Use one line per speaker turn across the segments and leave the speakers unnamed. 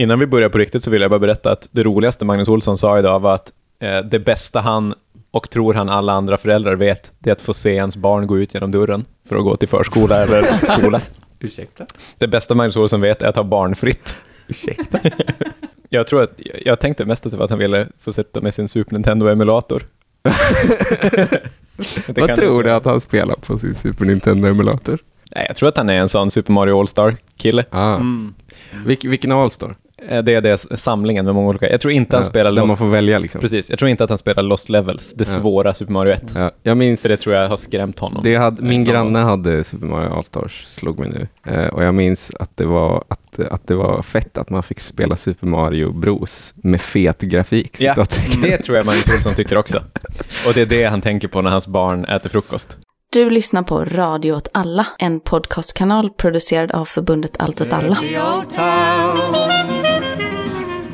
Innan vi börjar på riktigt så vill jag bara berätta att det roligaste Magnus Olsson sa idag var att eh, det bästa han och tror han alla andra föräldrar vet, det är att få se ens barn gå ut genom dörren för att gå till förskola eller skola.
Ursäkta?
Det bästa Magnus Olsson vet är att ha barnfritt.
Ursäkta?
Jag tror att, jag tänkte mest att det var att han ville få sitta med sin Super Nintendo-emulator.
Vad
kan-
tror du att han spelar på sin Super Nintendo-emulator?
Nej, jag tror att han är en sån Super Mario All-Star-kille.
Ah.
Mm.
Vilk, vilken All-Star?
Eh, Det är det samlingen med många olika. Jag tror inte han
Ja,
spelar
Där man
Lost.
får välja liksom.
Precis, jag tror inte att han spelar Lost Levels, det
Ja.
svåra Super Mario 1.
Ja, jag minns,
För det tror jag har skrämt honom.
det hade, min
Någon
granne hade Super Mario All-Stars, slog mig nu. Eh, och jag minns att det, var, att, att det var fett att man fick spela Super Mario Bros med fet grafik.
Ja, det tror jag Magnus Olsson tycker också. Och det är det han tänker på när hans barn äter frukost.
Du lyssnar på Radio åt alla, en podcastkanal producerad av förbundet Allt åt alla.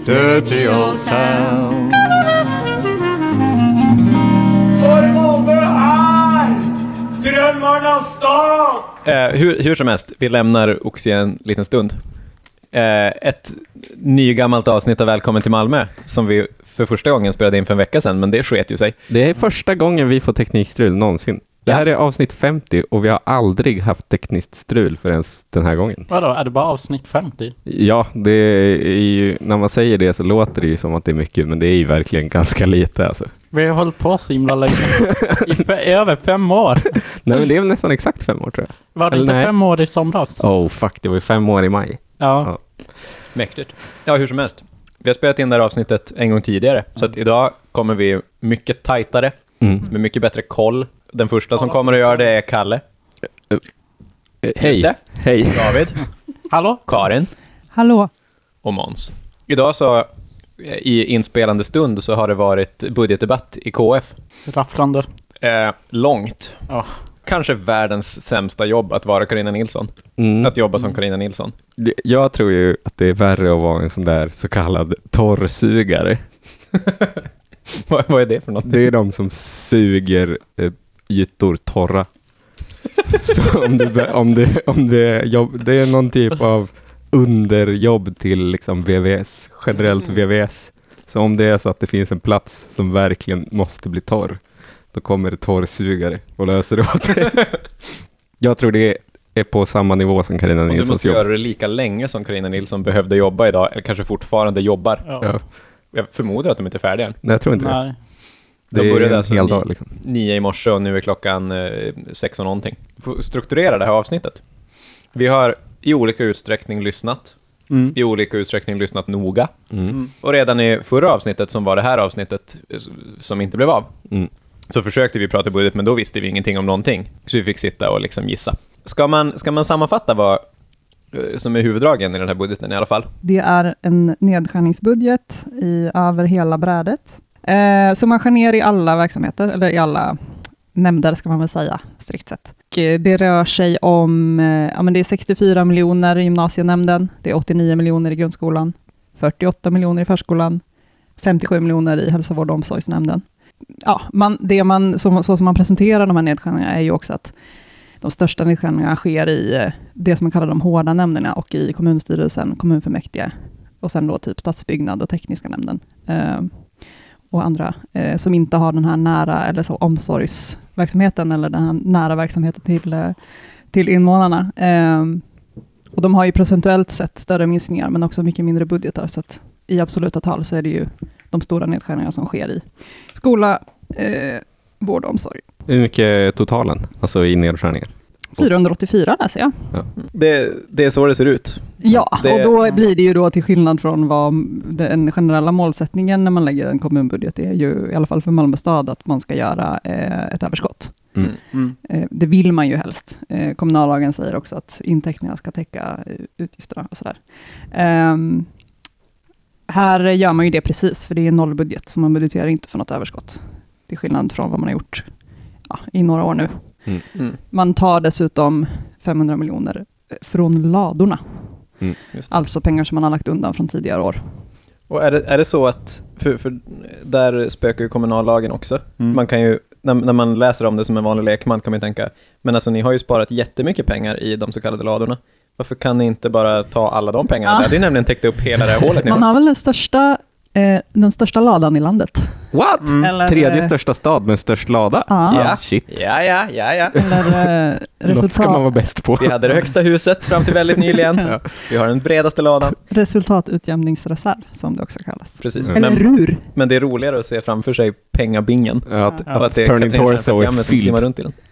Dirty old town.
For Malmö är drömmarnas stad!
Eh, hur, hur som helst, vi lämnar Oxie en liten stund. Eh, ett nygammalt avsnitt av Välkommen till Malmö, som vi för första gången spelade in för en vecka sedan, men det sket ju sig.
Det är första gången vi får teknikstrul någonsin. Det här är avsnitt 50 och vi har aldrig haft tekniskt strul förrän den här gången.
Vadå, är det bara avsnitt 50?
Ja, det är ju, när man säger det så låter det ju som att det är mycket, men det är ju verkligen ganska lite alltså.
Vi har hållit på så himla länge. I fe- över fem år.
Nej, men det är väl nästan exakt fem år tror jag.
Var det
Eller
inte
nej.
fem år i somras?
Oh fuck, det var ju fem år i maj.
Ja.
Mäktigt. Ja, hur som helst. Vi har spelat in det här avsnittet en gång tidigare, så att idag kommer vi mycket tajtare,
Mm.
med mycket bättre koll. Den första som kommer att göra det är Kalle,
Eh,
Just
Hej,
det.
hej.
David,
Hallå?
Karin
Hallå?
och Måns. Idag så, eh, i inspelande stund, så har det varit budgetdebatt i KF.
Rafflande.
Eh, långt.
Ja.
Kanske världens sämsta jobb att vara Carina Nilsson.
Mm.
Att jobba som Carina Nilsson.
Jag tror ju att det är värre att vara en sån där så kallad torrsugare.
vad, vad är det för något?
Det är de som suger eh, ytor torra. Så om du, om du, om du är jobb, det är någon typ av underjobb till liksom VVS, generellt VVS. Så om det är så att det finns en plats som verkligen måste bli torr, då kommer det torrsugare och löser det åt dig. Jag tror det är på samma nivå som Carina
Om du
Nilssons
måste
jobb.
göra det lika länge som Carina Nilsson behövde jobba idag, eller kanske fortfarande jobbar.
Ja.
Ja.
Jag förmodar att de inte är färdiga än.
Nej, jag tror inte.
Nej.
Det
De
är
började alltså
hel dag liksom.
Nio i morse och nu är klockan eh, sex och någonting. Får strukturera det här avsnittet. Vi har i olika utsträckning lyssnat,
Mm.
i olika utsträckning lyssnat noga.
Mm.
Och redan i förra avsnittet, som var det här avsnittet, som inte blev av,
Mm.
så försökte vi prata budget, men då visste vi ingenting om någonting. Så vi fick sitta och liksom gissa. Ska man, ska man sammanfatta vad eh, som är huvuddragen i den här budgeten i alla fall?
Det är en nedskärningsbudget i, över hela brädet. Eh, så man skär ner i alla verksamheter, eller i alla nämnder ska man väl säga, strikt sett. Eh, det rör sig om, eh, ja men det är 64 miljoner i gymnasienämnden, det är 89 miljoner i grundskolan, 48 miljoner i förskolan, 57 miljoner i hälsovård och omsorgsnämnden. Ja, man, det man, så, så som man presenterar de här nedskärningarna är ju också att de största nedskärningarna sker i eh, det som man kallar de hårda nämnderna och i kommunstyrelsen, kommunfullmäktige och sen då typ stadsbyggnad och tekniska nämnden och andra eh, som inte har den här nära eller så omsorgsverksamheten eller den här nära verksamheten till, eh, till invånarna. Eh, och de har ju procentuellt sett större minskningar men också mycket mindre budgetar så att i absoluta tal så är det ju de stora nedskärningarna som sker i skola, eh, vård och omsorg.
Hur mycket är totalen, alltså i nedskärningar?
484 läser jag.
Det, det är så det ser ut.
Ja,
Det-
och då blir det ju då till skillnad från vad den generella målsättningen när man lägger en kommunbudget är ju, i alla fall för Malmö stad, att man ska göra eh, ett överskott.
Mm.
Mm.
Eh, det vill man ju helst. Eh, kommunallagen säger också att intäkterna ska täcka eh, utgifterna och sådär. Ehm, här gör man ju det precis, för det är en nollbudget, så man budgeterar inte för något överskott. Till skillnad från vad man har gjort ja, i några år nu.
Mm.
Man tar dessutom 500 miljoner från ladorna.
Det.
Alltså pengar som man har lagt undan från tidigare år.
Och är det, är det så att, för, för där spökar ju kommunallagen också.
Mm.
Man kan ju, när, när man läser om det som en vanlig lekman kan man ju tänka, men alltså ni har ju sparat jättemycket pengar i de så kallade ladorna. Varför kan ni inte bara ta alla de pengarna?
Ja.
Det hade ju nämligen täckt upp hela det här hålet
Man
har.
har väl den största, eh, den största ladan i landet.
What?
Eller,
Tredje
eh,
största stad med störst lada?
Ja.
Ja.
Shit.
Ja, ja, ja, ja.
Eller eh,
Något ska man vara
resultat,
bäst på.
Vi hade det högsta huset fram till väldigt nyligen. Vi har den bredaste ladan.
resultatutjämningsreserv, som det också kallas.
Precis.
Eller
Men,
RUR.
men det är roligare att se framför sig pengabingen.
Ja, att,
Och
att
det är
Turning Torso är fylld.
runt i den.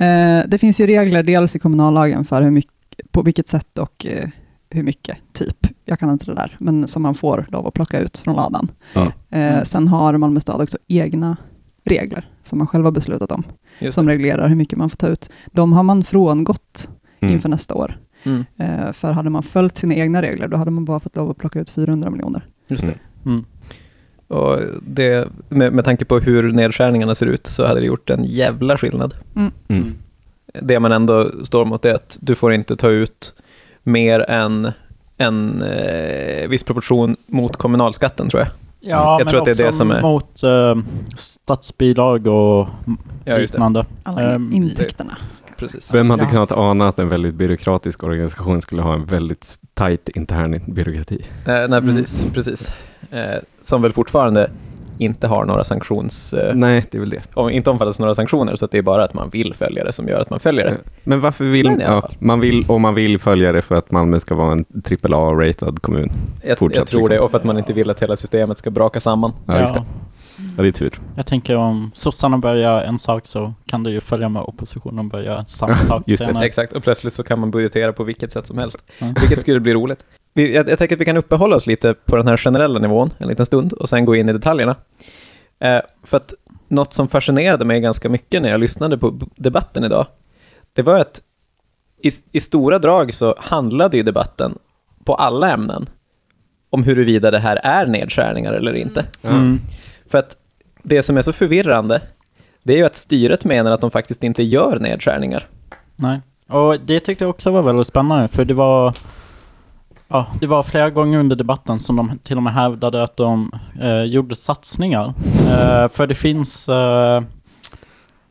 Eh, det finns ju regler dels i kommunallagen för hur mycket, på vilket sätt och eh, hur mycket, typ. Jag kan inte det där, men som man får lov att plocka ut från ladan.
Ja.
Eh, sen har Malmö stad också egna regler som man själv har beslutat om, som reglerar hur mycket man får ta ut. De har man frångått
Mm.
inför nästa år.
Mm.
Eh, för hade man följt sina egna regler, då hade man bara fått lov att plocka ut 400 miljoner.
Just det.
Mm.
Och det, med, med tanke på hur nedskärningarna ser ut så hade det gjort en jävla skillnad.
Mm.
Det man ändå står mot är att du får inte ta ut mer än en eh, viss proportion mot kommunalskatten tror jag.
Ja,
Jag
men
tror att det är det
också
som är-
mot eh, statsbidrag och
Ja,
liknande.
Alla
Ehm,
intäkterna.
Precis.
Vem hade
Ja.
kunnat ana att en väldigt byråkratisk organisation skulle ha en väldigt tajt intern byråkrati?
Eh, nej, precis. precis. Eh, som väl fortfarande inte har några sanktions... Eh,
Nej, det är väl det.
om, inte omfattas av några sanktioner, så att det är bara att man vill följa det som gör att man följer det.
Men varför vill,
Men
ja, man vill, och man vill följa det för att Malmö ska vara en AAA-ratad kommun?
Jag,
Fortsatt,
jag tror
liksom.
det, och för att man inte vill att hela systemet ska braka samman.
Ja, just det. Ja, det är tur.
Jag tänker om sossarna börjar en sak så kan det ju följa med oppositionen börja samma sak
Just det.
senare.
Exakt, och plötsligt så kan man budgetera på vilket sätt som helst.
Mm.
Vilket skulle bli roligt. Vi, jag, jag tänker att vi kan uppehålla oss lite på den här generella nivån en liten stund och sen gå in i detaljerna. Eh, för att något som fascinerade mig ganska mycket när jag lyssnade på debatten idag, det var att i, i stora drag så handlade ju debatten på alla ämnen om huruvida det här är nedskärningar eller inte.
Mm.
För att det som är så förvirrande, det är ju att styret menar att de faktiskt inte gör nedskärningar.
Nej. Och det tyckte jag också var väldigt spännande för det var Ja, det var flera gånger under debatten som de till och med hävdade att de eh, gjorde satsningar. Eh, för det finns, eh,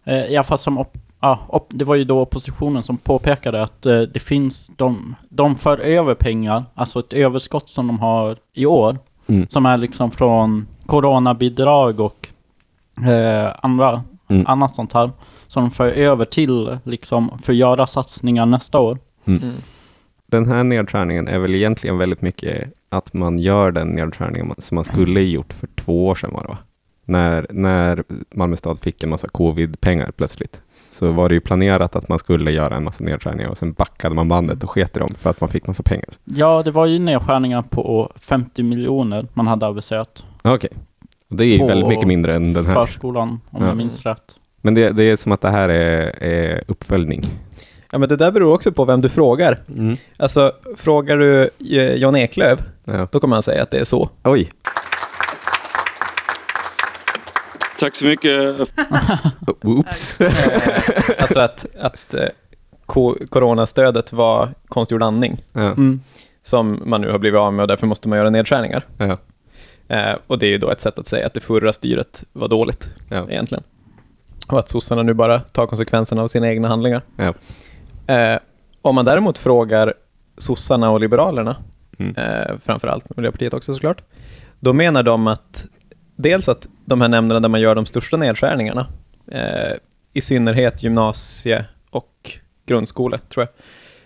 eh, i alla fall som, op- ja, op- det var ju då oppositionen som påpekade att eh, det finns, de, de för över pengar, alltså ett överskott som de har i år,
Mm.
som är liksom från coronabidrag och eh, andra,
Mm.
annat sånt här, som de för över till liksom för att göra satsningar nästa år.
Den här nedskärningen är väl egentligen väldigt mycket att man gör den nedskärningen som man skulle gjort för två år sedan var det va? När, när Malmö stad fick en massa covid-pengar plötsligt. Så var det ju planerat att man skulle göra en massa nedskärningar och sen backade man bandet och sket i dem för att man fick massa pengar.
Ja, det var ju nedskärningar på 50 miljoner man hade aviserat.
Okej. Och Det är ju väldigt mycket mindre än den här.
Förskolan, om
Ja.
jag minns rätt.
Men det, det är som att det här är, är uppföljning.
Ja, men det där beror också på vem du frågar. Alltså, frågar du eh, Jan Eklöf,
Ja.
då kommer han säga att det är så.
Oj.
Tack så mycket.
Oops.
Alltså att, att eh, coronastödet var konstgjord andning,
Ja.
Mm.
som man nu har blivit av med och därför måste man göra nedskärningar.
Ja.
Eh, och det är ju då ett sätt att säga att det förra styret var dåligt,
Ja.
egentligen. Och att sossarna nu bara tar konsekvenserna av sina egna handlingar. Eh, om man däremot frågar sossarna och liberalerna,
Mm.
eh, framförallt Miljöpartiet också såklart, då menar de att dels att de här nämnderna där man gör de största nedskärningarna, eh, i synnerhet gymnasie och grundskola, tror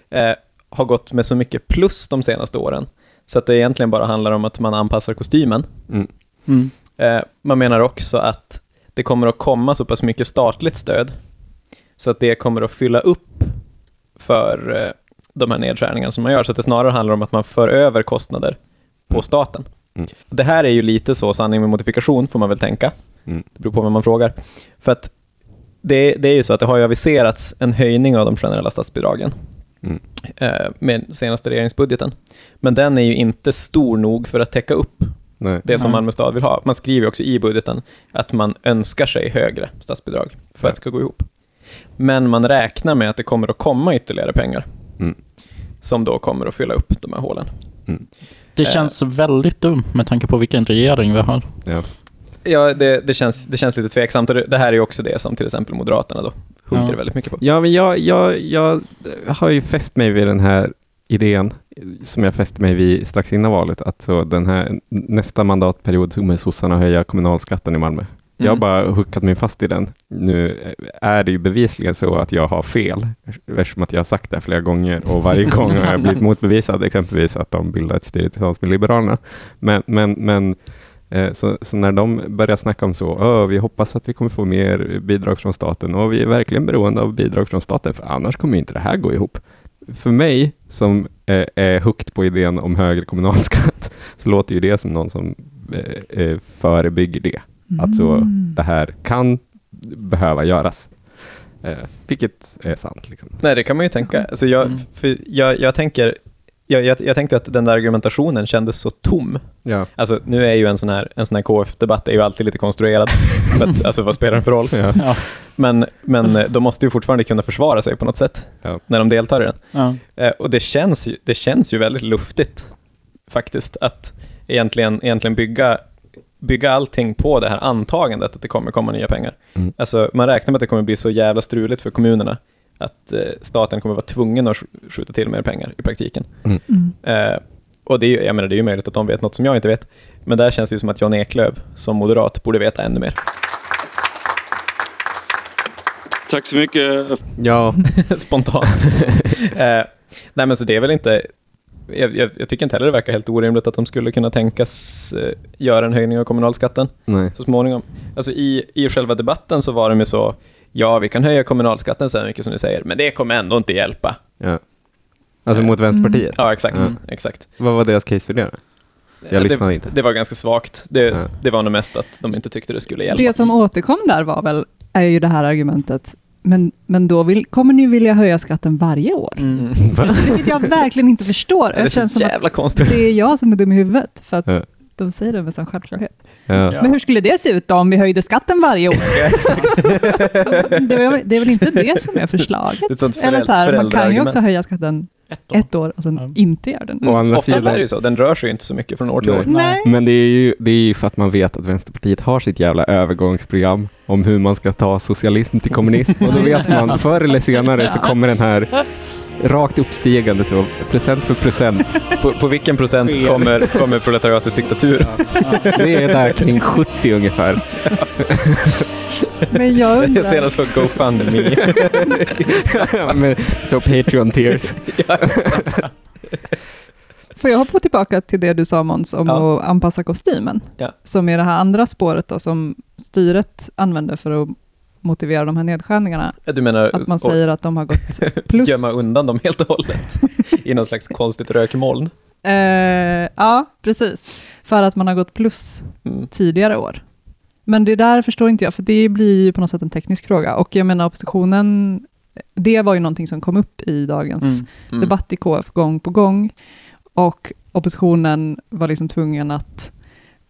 jag, eh, har gått med så mycket plus de senaste åren, så att det egentligen bara handlar om att man anpassar kostymen.
Mm.
Mm.
Eh, man menar också att det kommer att komma så pass mycket statligt stöd så att det kommer att fylla upp för eh, de här nedskärningarna som man gör, så att det snarare handlar om att man för över kostnader på staten.
Mm.
Det här är ju lite så sanning med modifikation, får man väl tänka.
Mm.
Det beror på vem man frågar. För att det, det är ju så att det har ju aviserats en höjning av de generella statsbidragen
Mm.
eh, med senaste regeringsbudgeten. Men den är ju inte stor nog för att täcka upp
Nej.
det som
Nej.
Malmö stad vill ha. Man skriver ju också i budgeten att man önskar sig högre statsbidrag för att det ska gå ihop. Men man räknar med att det kommer att komma ytterligare pengar
Mm.
som då kommer att fylla upp de här hålen.
Det
Eh.
känns väldigt dumt med tanke på vilken regering vi har.
Ja.
Ja, det, det, känns, det känns lite tveksamt. Och det, här är ju också det som till exempel Moderaterna då hugger
Ja.
väldigt mycket på.
Ja, men jag, jag, jag har ju fäst mig vid den här idén som jag fäste mig vid strax innan valet, att så den här nästa mandatperiod så kommer sossarna höja kommunalskatten i Malmö. Jag har
Mm.
bara huckat mig fast i den. Nu är det ju bevisligen så att jag har fel, eftersom att jag har sagt det flera gånger och varje gång har jag blivit motbevisad, exempelvis att de bildar ett styre tillsammans med Liberalerna. Men, men, men eh, så, så när de börjar snacka om så, "Åh, vi hoppas att vi kommer få mer bidrag från staten och vi är verkligen beroende av bidrag från staten, för annars kommer inte det här gå ihop. För mig som eh, är hooked på idén om högre kommunalskatt, så låter ju det som någon som eh, förebygger det. Att så,
Mm.
det här kan behöva göras. Eh, vilket är sant. Liksom.
Nej, det kan man ju tänka. Alltså jag,
Mm.
för jag, jag tänker... Jag, jag, jag tänkte att den där argumentationen kändes så tom.
Ja.
Alltså, nu är ju en sån här, en sån här KF-debatt är ju alltid lite konstruerad. för att, alltså, vad spelar den för roll?
Ja.
Ja.
Men, men eh, de måste ju fortfarande kunna försvara sig på något sätt
Ja.
när de deltar i den.
Ja.
Eh, och det känns, ju, det känns ju väldigt luftigt faktiskt att egentligen, egentligen bygga, bygga allting på det här antagandet att det kommer komma nya pengar.
Mm.
Alltså, man räknar med att det kommer bli så jävla struligt för kommunerna att eh, staten kommer vara tvungen att sk- skjuta till mer pengar i praktiken.
Mm.
Eh, och det är, ju, jag menar, det är ju möjligt att de vet något som jag inte vet. Men där känns det ju som att Jan Eklöf som moderat borde veta ännu mer.
Tack så mycket.
ja,
Spontant. eh, nej men så det är väl inte... Jag, jag, jag tycker inte heller det verkar helt orimligt att de skulle kunna tänkas eh, göra en höjning av kommunalskatten
nej.
så småningom. Alltså i, i själva debatten så var de ju så, ja vi kan höja kommunalskatten så här mycket som ni säger, men det kommer ändå inte hjälpa.
Ja. Alltså mot Vänsterpartiet?
Ja, exakt.
Ja.
exakt.
Vad var deras case för det? då? Jag
det,
lyssnade inte.
Det var ganska svagt. Det,
Ja.
det var nog mest att de inte tyckte det skulle hjälpa.
Det som återkom där var väl, är ju det här argumentet, men, men då vill, kommer ni vilja höja skatten varje år?
Mm.
Vilket jag verkligen inte förstår.
Det
Det
så
känns som
jävla
att
konstigt.
det är jag som är dum i huvudet, för att
Ja.
De säger det med sån självklarhet.
Ja.
Men hur skulle det se ut då om vi höjde skatten varje år? det, är, väl- det är väl inte det som är förslaget?
Är sånt
Eller så här, man kan ju också höja skatten
Ett år.
ett år och sen
Ja.
inte göra den.
Å andra
Oftast är
sidan,
det ju så, den rör sig ju inte så mycket från år till
Nej.
år.
Nej.
men det är, ju, det är ju för att man vet att Vänsterpartiet har sitt jävla övergångsprogram om hur man ska ta socialism till kommunism. Och då vet man, förr eller senare så kommer den här rakt uppstigande så, procent för procent.
På, på vilken procent kommer, kommer proletariatets diktatur?
Vi är där kring 70 ungefär.
Men jag
Jag
undrar,
senast såg GoFundMe.
Men, så Patreon tears.
ja,
får jag hoppa tillbaka till det du sa Måns om
Ja.
att anpassa kostymen?
Ja.
Som är det här andra spåret då, som styret använder för att motivera de här nedskärningarna.
du menar
Att man säger att de har gått plus.
gömma undan dem helt och hållet i någon slags konstigt rökmoln?
Eh, ja, precis. För att man har gått plus
Mm.
tidigare år. Men det där förstår inte jag, för det blir ju på något sätt en teknisk fråga. Och jag menar oppositionen, det var ju någonting som kom upp i dagens
Mm.
Mm.
debatt i KF gång på gång. Och oppositionen var liksom tvungen att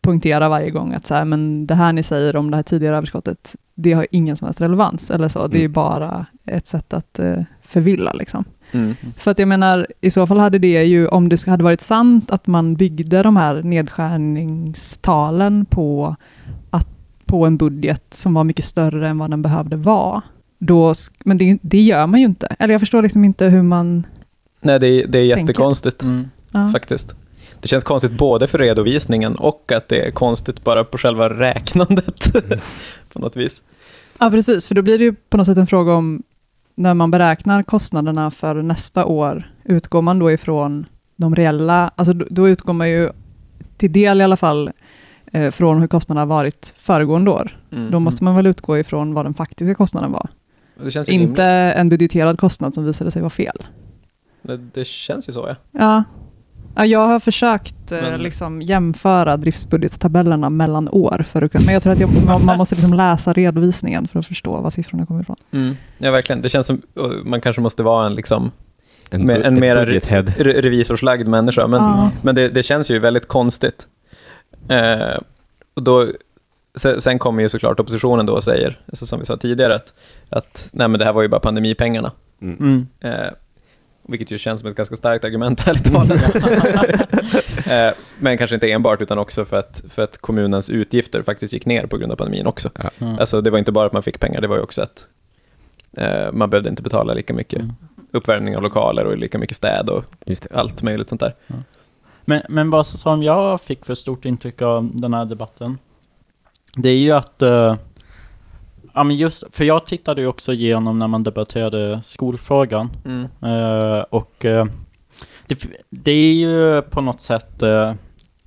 poängtera varje gång att så här, men det här ni säger om det här tidigare överskottet, det har ingen som helst relevans. Eller så. Det är
Mm.
bara ett sätt att eh, förvilla. Liksom.
Mm.
För att jag menar, i så fall hade det ju, om det hade varit sant att man byggde de här nedskärningstalen på, att, på en budget som var mycket större än vad den behövde vara, då, men det, det gör man ju inte. Eller jag förstår liksom inte hur man...
Nej, det är, det är jättekonstigt
Mm.
Faktiskt. Det känns konstigt både för redovisningen och att det är konstigt bara på själva räknandet på något vis.
Ja, precis. För då blir det ju på något sätt en fråga om när man beräknar kostnaderna för nästa år, utgår man då ifrån de reella, alltså då- då utgår man ju till del i alla fall eh, från hur kostnaderna har varit föregående år.
Mm.
Då måste man väl utgå ifrån vad den faktiska kostnaden var.
Det känns ju
Inte
rimligt.
en budgeterad kostnad som visade sig vara fel.
Det, det känns ju så, ja.
Ja. Ja, jag har försökt eh,
Men-
liksom jämföra driftsbudgetstabellerna mellan år, för att men jag tror att jag, man, måste liksom läsa redovisningen för att förstå var siffrorna kommer ifrån.
Mm. Ja, verkligen. Det känns som man kanske måste vara en, liksom,
En,
Med en mera-
budgethead.
re- revisorslagd människa. Men,
Ja.
men det, det känns ju väldigt konstigt. Eh, och då, sen, sen kommer ju såklart oppositionen då och säger, alltså som vi sa tidigare, att, att nej, men det här var ju bara pandemipengarna.
Mm.
Mm.
Eh, Vilket ju känns som ett ganska starkt argument, ärligt talat. Eh, Men kanske inte enbart, utan också för att, för att kommunens utgifter faktiskt gick ner på grund av pandemin också.
Mm.
Alltså det var inte bara att man fick pengar, det var ju också att eh, man behövde inte betala lika mycket
Mm.
uppvärmning av lokaler och lika mycket städ och allt möjligt sånt där.
Men, men vad som jag fick för stort intryck av den här debatten, det är ju att... eh, ja men just, för jag tittade ju också igenom när man debatterade skolfrågan. Eh, och eh, det, det är ju på något sätt eh,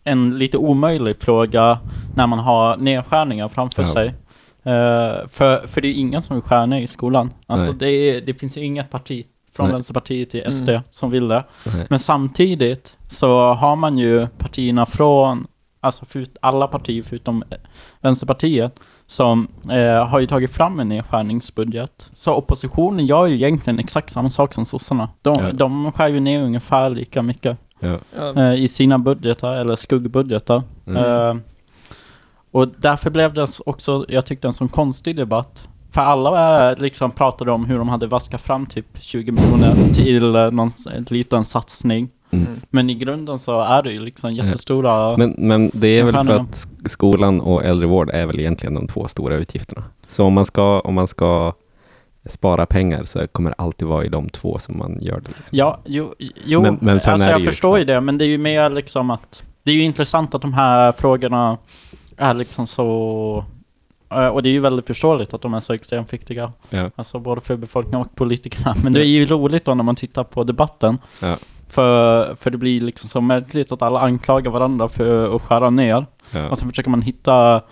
en lite omöjlig fråga när man har nedskärningar framför
Ja.
sig. Eh, för, för det är ju ingen som vill skära ner i skolan. Alltså
Nej.
det, är, det finns ju inget parti från
Nej.
Vänsterpartiet till SD
Mm.
som vill det.
Nej.
Men samtidigt så har man ju partierna från, alltså för, alla partier förutom Vänsterpartiet, som eh, har ju tagit fram en nedskärningsbudget. Så oppositionen gör ju egentligen exakt samma sak som sossarna. De,
Ja.
de skär ju ner ungefär lika mycket
Ja.
Eh, i sina budgetar, eller skuggbudgetar.
Mm.
Eh, och därför blev det också, jag tyckte en sån konstig debatt. För alla eh, liksom pratade om hur de hade vaskat fram typ 20 miljoner till eh, någon liten satsning.
Mm.
Men i grunden så är det ju liksom jättestora...
Men, men det är väl för att sk- skolan och äldrevård är väl egentligen de två stora utgifterna. Så om man ska, om man ska spara pengar så kommer det alltid vara i de två som man gör det. Liksom.
Ja, jo, jo
Men- men
alltså jag
ju-
förstår ju det, men det är ju mer liksom att... Det är ju intressant att de här frågorna är liksom så... eh, Och det är ju väldigt förståeligt att de är så extremt viktiga.
Ja.
Alltså både för befolkningen och politikerna. Men det är ju roligt då när man tittar på debatten.
Ja.
För, för det blir liksom så märkligt att alla anklagar varandra för att skära ner.
Ja.
Och sen försöker man hitta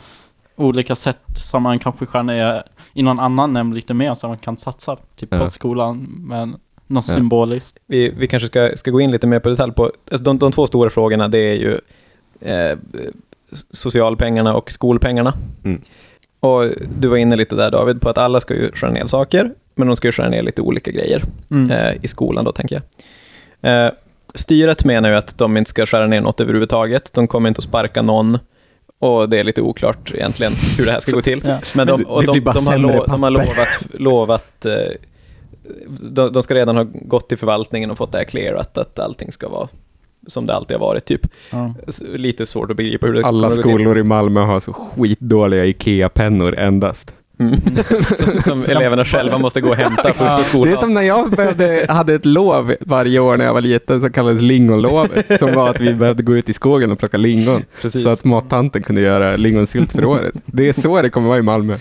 olika sätt som man kanske skär ner i någon annan nämnd lite mer så man kan satsa typ på
Ja.
skolan men något
Ja.
symboliskt.
vi, vi kanske ska, ska gå in lite mer på detalj på, alltså de, de två stora frågorna det är ju eh, socialpengarna och skolpengarna.
Mm.
Och du var inne lite där David på att alla ska ju skära ner saker, men de ska ju skära ner lite olika grejer
Mm.
eh, i skolan då tänker jag. Eh, styret menar ju att de inte ska skära ner något överhuvudtaget, de kommer inte att sparka någon och det är lite oklart egentligen hur det här ska gå till.
Ja.
Men de, och de,
bara
de, har, lo, de har lovat, lovat eh, de, de ska redan ha gått till förvaltningen och fått det här clearat, att allting ska vara som det alltid har varit, typ.
Ja.
Lite svårt att begripa hur det
Alla skolor i Malmö har så skitdåliga IKEA-pennor endast.
Mm. som, som eleverna själva måste gå och hämta först på skolan.
Det är som när jag behövde, hade ett lov varje år när jag var liten som kallades lingonlovet. Som var att vi behövde gå ut i skogen och plocka lingon.
Precis.
Så att mattanten kunde göra lingonsylt för året. Det är så det kommer vara i Malmö.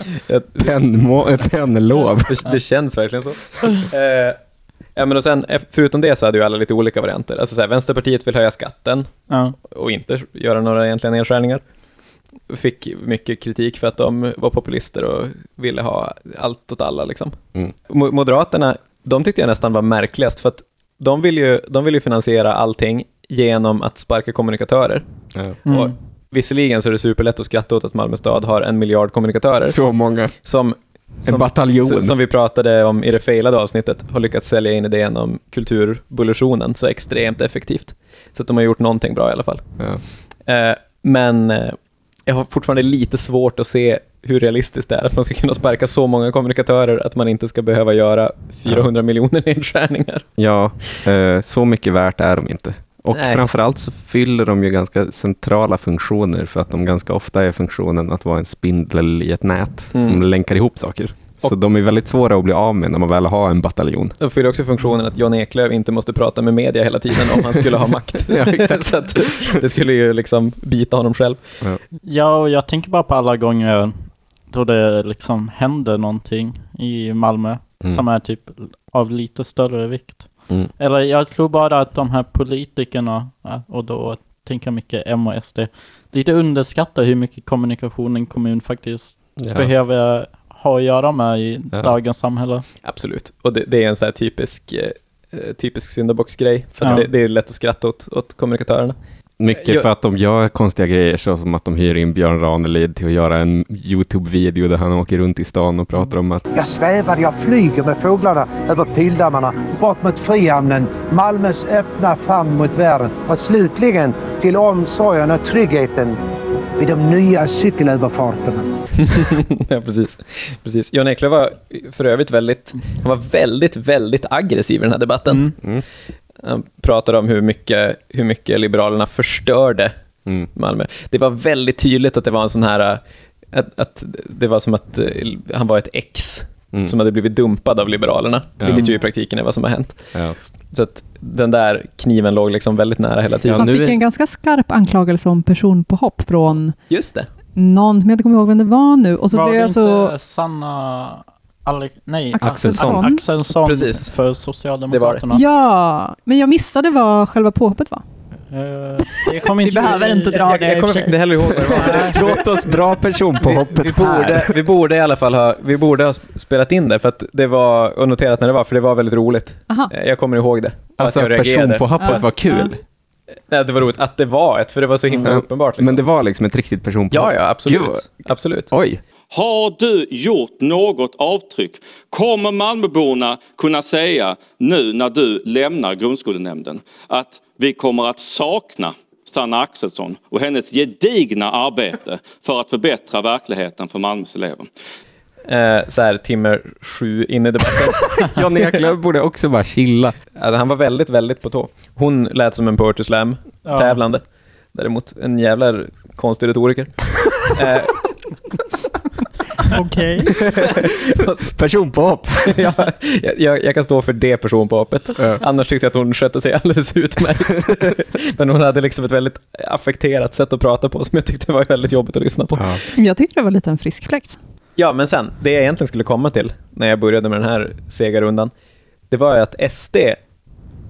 Pennlov.
Det, det känns verkligen så. Eh, ja, men och sen, eh, förutom det så hade ju alla lite olika varianter. Alltså så här, Vänsterpartiet vill höja skatten
Ja.
och inte göra några egentliga nedskärningar. Fick mycket kritik för att de var populister och ville ha allt åt alla. Liksom.
Mm.
Mo- Moderaterna, de tyckte jag nästan var märkligast, för att de vill ju, de vill ju finansiera allting genom att sparka kommunikatörer.
Mm.
Och visserligen så är det superlätt att skratta åt att Malmö stad har en miljard kommunikatörer
Så många.
som,
En
som,
bataljon.
som, vi pratade om i det failade avsnittet, har lyckats sälja in idén om kulturbullersionen så extremt effektivt. Så att de har gjort någonting bra i alla fall.
Ja.
Eh, men eh, jag har fortfarande lite svårt att se hur realistiskt det är att man ska kunna sparka så många kommunikatörer att man inte ska behöva göra 400 miljoner nedskärningar.
Ja, eh, så mycket värt är de inte. Och
Nej.
framförallt så fyller de ju ganska centrala funktioner för att de ganska ofta är funktionen att vara en spindel i ett nät
Mm.
som länkar ihop saker. Så de är väldigt svåra att bli av med när man väl har en bataljon.
De fyller också funktionen att Jan Eklöf inte måste prata med media hela tiden om han skulle ha makt.
Ja,
så det skulle ju liksom bita honom själv.
ja, och jag tänker bara på alla gånger då det liksom händer någonting i Malmö
Mm.
som är typ av lite större vikt.
Mm.
Eller jag tror bara att de här politikerna, ja, och då tänker jag mycket M och SD, lite underskattar hur mycket kommunikation en kommun faktiskt
Ja.
behöver ha att göra med i
Ja.
dagens samhälle.
Absolut. Och det, det är en så här typisk, eh, typisk syndabocksgrej. För
Ja.
det, det är lätt att skratta åt, åt kommunikatörerna.
Mycket
Jag-
för att de gör konstiga grejer, så som att de hyr in Björn Ranelid till att göra en YouTube-video där han åker runt i stan och pratar om att
Jag svävar, jag flyger med fåglarna över pildammarna, bort mot Frihamnen, Malmös öppna famn mot världen och slutligen till omsorgen och tryggheten vid de nya cykelöverfarterna.
ja, precis. precis. Jan Eklöf var för övrigt väldigt, han var väldigt, väldigt aggressiv i den här debatten.
Mm.
Han pratade om hur mycket, hur mycket Liberalerna förstörde
Mm.
Malmö. Det var väldigt tydligt att det var en sån här, att, att det var som att eh, han var ett ex
Mm.
som hade blivit dumpad av Liberalerna,
Ja.
vilket ju i praktiken är vad som har hänt.
Ja.
Så att den där kniven låg liksom väldigt nära hela tiden.
Han fick en ganska skarp anklagelse om personpåhopp från
Just det.
någon som jag inte kommer ihåg vem det var nu. Och så
var
blev
det
jag så...
inte Sanna... Ale nej,
Axelsson.
Axelsson
Precis.
för Socialdemokraterna.
Ja, men jag missade vad själva påhoppet var.
Det kommer
Vi behöver inte dra
Jag,
det
jag
i
kommer inte heller ihåg vad det var.
Låt oss dra personpåhoppet
vi, vi, borde, vi borde i alla fall ha, vi borde ha spelat in det, för att det var, och noterat när det var, för det var väldigt roligt.
Aha.
Eh, Jag kommer ihåg det.
Alltså
att reagerade.
personpåhoppet
Ja.
var kul.
Nej, det var roligt att det var ett, för det var så himla
Ja.
uppenbart. Liksom.
Men det var liksom ett riktigt personpåhopp.
Ja, ja, absolut.
Gud.
absolut.
Oj.
Har du gjort något avtryck? Kommer Malmöborna kunna säga nu när du lämnar grundskolenämnden att vi kommer att sakna Sanna Axelsson och hennes gedigna arbete för att förbättra verkligheten för Malmös elever?
Eh, så här, timme sju in i debatten.
Jan Eklöf borde också bara chilla.
Alltså, han var väldigt, väldigt på tå. Hon lät som en poetry slam
Ja.
tävlande. Däremot en jävla konstig retoriker. eh,
Okej.
Personpåhopp.
ja, jag- jag, jag kan stå för det personpåhoppet.
Ja.
Annars tyckte jag att hon skötte sig alldeles utmärkt. Men hon hade liksom ett väldigt affekterat sätt att prata på som jag tyckte var väldigt jobbigt att lyssna på.
Ja.
Jag tyckte det var lite en frisk flex.
Ja, men sen, det jag egentligen skulle komma till när jag började med den här sega rundan, det var ju att SD,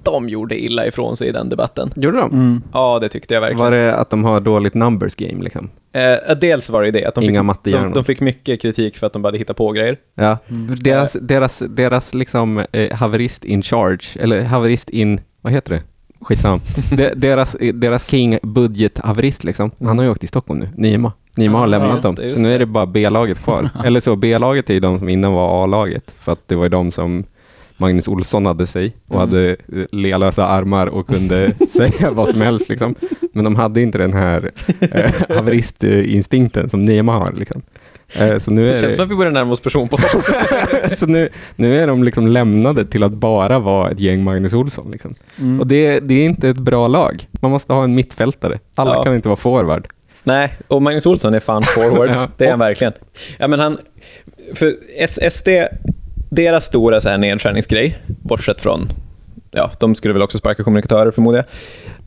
de gjorde illa ifrån sig i den debatten.
Gjorde de?
Mm.
Ja, det tyckte jag verkligen.
Var det att de har dåligt numbers game liksom?
Eh, dels var det det, att de
Inga
fick, de, de fick mycket kritik för att de bara hade hittat på grejer.
Ja. Deras, deras, deras liksom eh, haverist in charge, eller haverist in, vad heter det? Skitsamma. De, deras, deras king budget-haverist liksom, han har ju åkt till Stockholm nu, Nima. Nima har
Ja,
lämnat
just
dem,
det, just
så nu är det bara B-laget kvar. Eller så, B-laget är ju de som innan var A-laget, för att det var ju de som Magnus Olsson hade sig och
Mm.
hade eh, lealösa armar och kunde säga vad som helst liksom. Men de hade inte den här eh, haveristinstinkten som Nima har liksom. Eh, så nu
Det
är
känns
det...
som att vi börjar närma oss person på
så nu, nu är de liksom lämnade till att bara vara ett gäng Magnus Olsson. Liksom.
Mm.
Och det, det är inte ett bra lag. Man måste ha en mittfältare. Alla
Ja.
kan inte vara forward.
Nej, och Magnus Olsson är fan forward.
Ja.
Det är han verkligen. Ja, men han, för SD, deras stora så här nedskärningsgrej, bortsett från, ja, de skulle väl också sparka kommunikatörer förmodar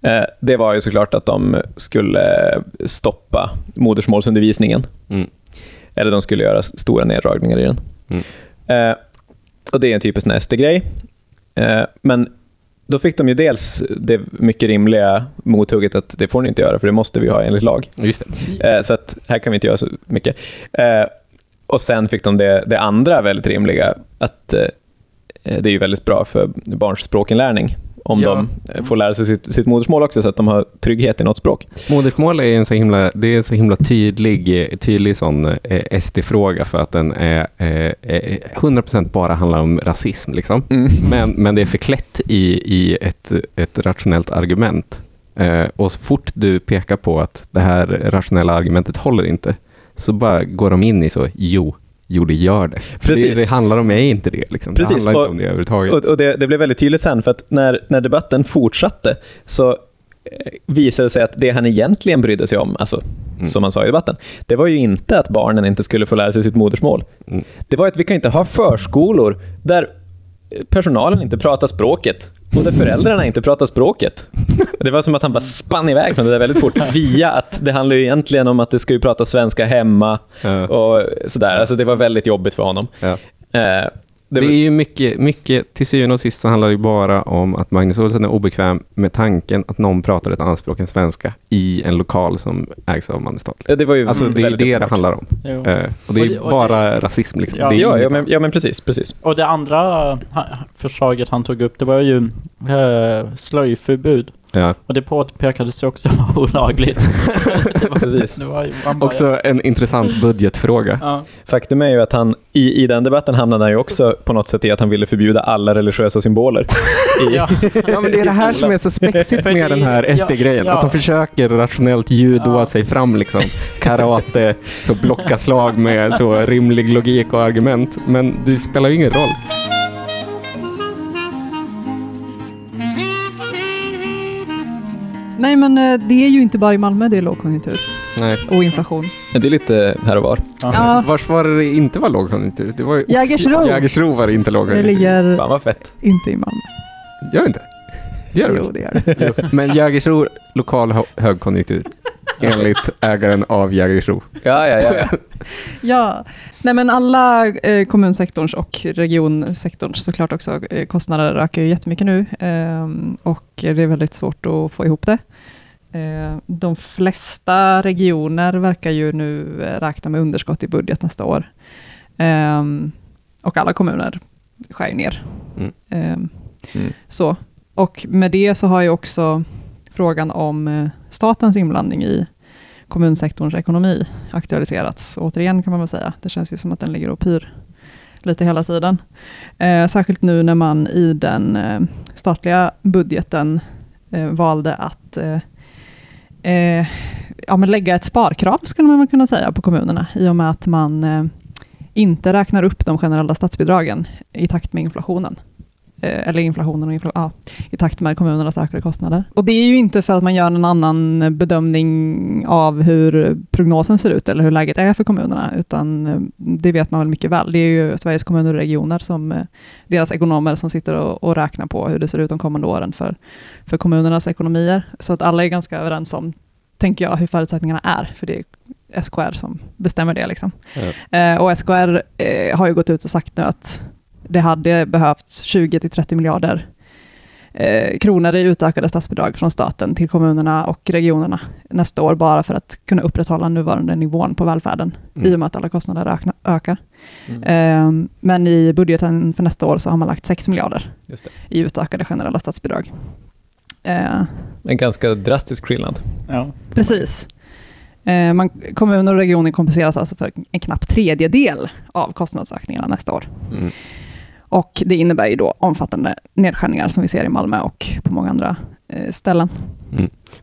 jag, eh, det var ju såklart att de skulle stoppa modersmålsundervisningen.
Mm.
Eller de skulle göra stora neddragningar i den.
Mm.
Eh, och det är en typisk SD-grej. Eh, men då fick de ju dels det mycket rimliga mothugget att det får ni inte göra, för det måste vi ha enligt lag.
Just det.
Eh, så att här kan vi inte göra så mycket. Eh, och sen fick de det, det andra väldigt rimliga, att eh, det är ju väldigt bra för barns språkinlärning om
Ja.
de eh, får lära sig sitt, sitt modersmål också, så att de har trygghet i något språk.
Modersmål är en så himla, det är en så himla tydlig, eh, tydlig sån eh, SD-fråga för att den är eh, eh, 100% bara handlar om rasism. Liksom. Men, men det är förklätt i, i ett, ett rationellt argument. Eh, och så fort du pekar på att det här rationella argumentet håller inte, så bara går de in i så, jo, jo det gör det.
Precis.
Det, det handlar om är inte det. Liksom.
Precis,
Det handlar inte
och-
om det överhuvudtaget.
Och, och det, det blev väldigt tydligt sen, för att när, när debatten fortsatte så eh, visade det sig att det han egentligen brydde sig om, alltså,
Mm.
som han sa i debatten, det var ju inte att barnen inte skulle få lära sig sitt modersmål.
Mm.
Det var att vi kan inte ha förskolor där personalen inte pratar språket och där föräldrarna inte pratar språket. Det var som att han bara spann iväg från det där väldigt fort, via att det handlar ju egentligen om att det ska ju prata svenska hemma och sådär. Alltså det var väldigt jobbigt för honom.
Ja.
Eh,
Det,
det,
är ju mycket, mycket, till syvende och sist så handlar det ju bara om att Magnus Olsson är obekväm med tanken att någon pratar ett annat språk än svenska i en lokal som ägs av Malmö stad.
det var ju
Alltså det är
väldigt
det det handlar om.
Jo.
Eh, och det är
Och och
bara rasism liksom.
Ja.
det är
Ja, ja, men, ja, men precis. precis.
Och det andra förslaget han tog upp, det var ju eh, slöjförbud.
Ja.
Och det påpekades också vara olagligt. det var,
Precis.
Det var bara,
Också en intressant budgetfråga.
Ja.
Faktum är ju att han i, i den debatten hamnade han ju också på något sätt i att han ville förbjuda alla religiösa symboler. I,
Ja.
Ja, men det är det här som är så spexigt med den här SD-grejen.
ja, ja.
Att de försöker rationellt judoa
Ja.
sig fram liksom. Karate, så blocka slag med så rimlig logik och argument. Men det spelar ju ingen roll.
Nej, men eh, det är ju inte bara i Malmö det är lågkonjunktur
Nej.
och inflation.
det är lite här och var.
Ja,
Vars var det inte var lågkonjunktur? Det var ju
Jägersro.
Jägersro var det inte
det
lågkonjunktur.
ligger
Fan vad fett.
inte i Malmö.
Gör det inte? Det gör det
Jo, det gör det.
Men Jägersro, lokal hö- högkonjunktur. Enligt ägaren av Jägersro.
Ja, ja, ja. ja.
Ja, nej men alla eh, kommunsektorns och regionsektorns såklart också eh, kostnader ökar ju jättemycket nu ehm, och det är väldigt svårt att få ihop det. Eh, de flesta regioner verkar ju nu eh, räkna med underskott i budget nästa år. Ehm, och alla kommuner skär ju ner.
Mm.
Ehm,
Mm.
så. Och med det så har ju också frågan om eh, statens inblandning i kommunsektorns ekonomi aktualiserats återigen kan man väl säga. Det känns ju som att den ligger och pyr lite hela tiden. Eh, särskilt nu när man i den eh, statliga budgeten eh, valde att eh, ja, men lägga ett sparkrav, skulle man kunna säga, på kommunerna i och med att man eh, inte räknar upp de generella statsbidragen i takt med inflationen. Eh, eller inflationen och infla ja, i takt med kommunernas ökade kostnader. Och det är ju inte för att man gör en annan bedömning av hur prognosen ser ut eller hur läget är för kommunerna, utan eh, det vet man väl mycket väl. Det är ju Sveriges kommuner och regioner, som, eh, deras ekonomer som sitter och, och räknar på hur det ser ut de kommande åren för, för kommunernas ekonomier. Så att alla är ganska överens om, tänker jag, hur förutsättningarna är, för det är SKR som bestämmer det. Liksom. Eh, och SKR eh, har ju gått ut och sagt nu att det hade behövts 20-30 miljarder eh, kronor i utökade statsbidrag från staten till kommunerna och regionerna nästa år, bara för att kunna upprätthålla nuvarande nivån på välfärden,
Mm.
i och med att alla kostnader räkna, ökar.
Mm.
Eh, men i budgeten för nästa år så har man lagt 6 miljarder
Just det.
i utökade generella statsbidrag. Eh,
En ganska drastisk skillnad.
Ja.
Precis. Eh, man, kommuner och regioner kompenseras alltså för en knapp tredjedel av kostnadsökningarna nästa år.
Mm.
Och det innebär ju då omfattande nedskärningar som vi ser i Malmö och på många andra eh, ställen.